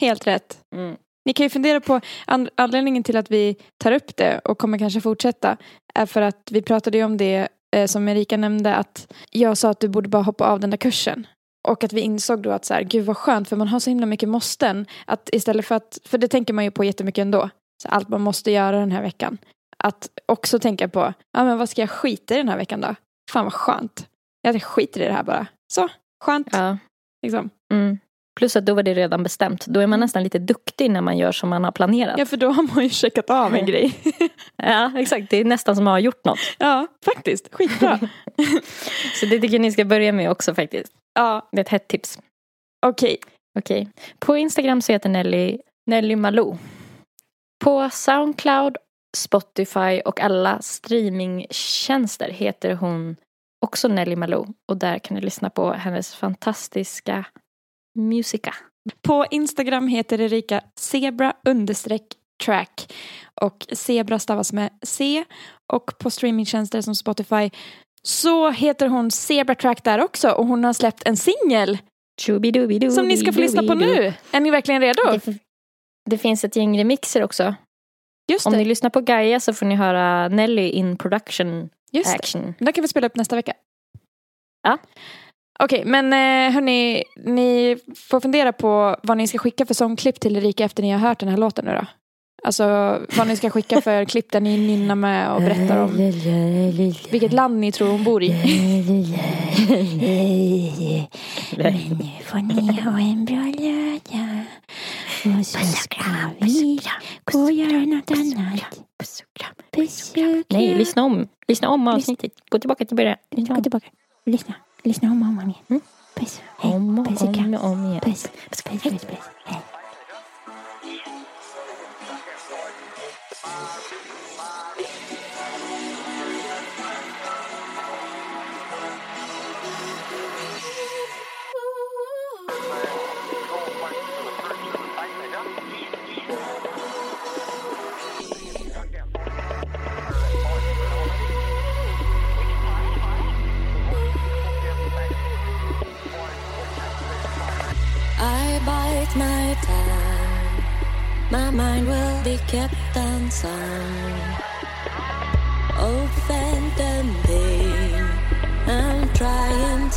Helt rätt. Mm. Ni kan ju fundera på an- anledningen till att vi tar upp det och kommer kanske fortsätta är för att vi pratade ju om det eh, som Erika nämnde att jag sa att du borde bara hoppa av den där kursen. Och att vi insåg då att så här, gud vad skönt för man har så himla mycket måsten. Att istället för att, för det tänker man ju på jättemycket ändå. Så allt man måste göra den här veckan. Att också tänka på, ja men vad ska jag skita i den här veckan då? Fan vad skönt. Jag skiter i det här bara. Så, skönt. Ja. Liksom. Mm. Plus att då var det redan bestämt. Då är man nästan lite duktig när man gör som man har planerat. Ja för då har man ju checkat av en [LAUGHS] grej. Ja, exakt. Det är nästan som att ha gjort något. Ja, faktiskt. Skitbra. [LAUGHS] Så det tycker jag ni ska börja med också faktiskt. ja, Det är ett hett tips. okej. Okej. På Instagram så heter Nelly Nelly Malou. På Soundcloud, Spotify och alla streamingtjänster heter hon också Nelly Malou. Och där kan ni lyssna på hennes fantastiska musika. På Instagram heter Erika zebra understreck track. Och zebra stavas med C. Och på streamingtjänster som Spotify så heter hon Zebra Track där också. Och hon har släppt en singel som ni ska få lyssna på nu. Är ni verkligen redo? Det, det finns ett gäng remixer också. Just Om det. ni lyssnar på Gaia så får ni höra Nelly in production Just det. action. Den kan vi spela upp nästa vecka. Ja. Okej, men eh, hörni, ni får fundera på vad ni ska skicka för sångklipp till Erika efter ni har hört den här låten nu då. Alltså vad ni ska skicka för [LAUGHS] klipp där ni nynnar med och berättar om vilket land ni tror hon bor i. [LAUGHS] får ni ha en bra lördag. Och så ska vi gå och göra något annat. Puss och kram. Nej, lyssna om. Lyssna om avsnittet. Gå tillbaka till början. Gå tillbaka. Lyssna. Lyssna om och om igen. Mm. Puss. Hej. Om och Puss och kram. om och om igen. My mind will be kept on some old phantom pain. I'm trying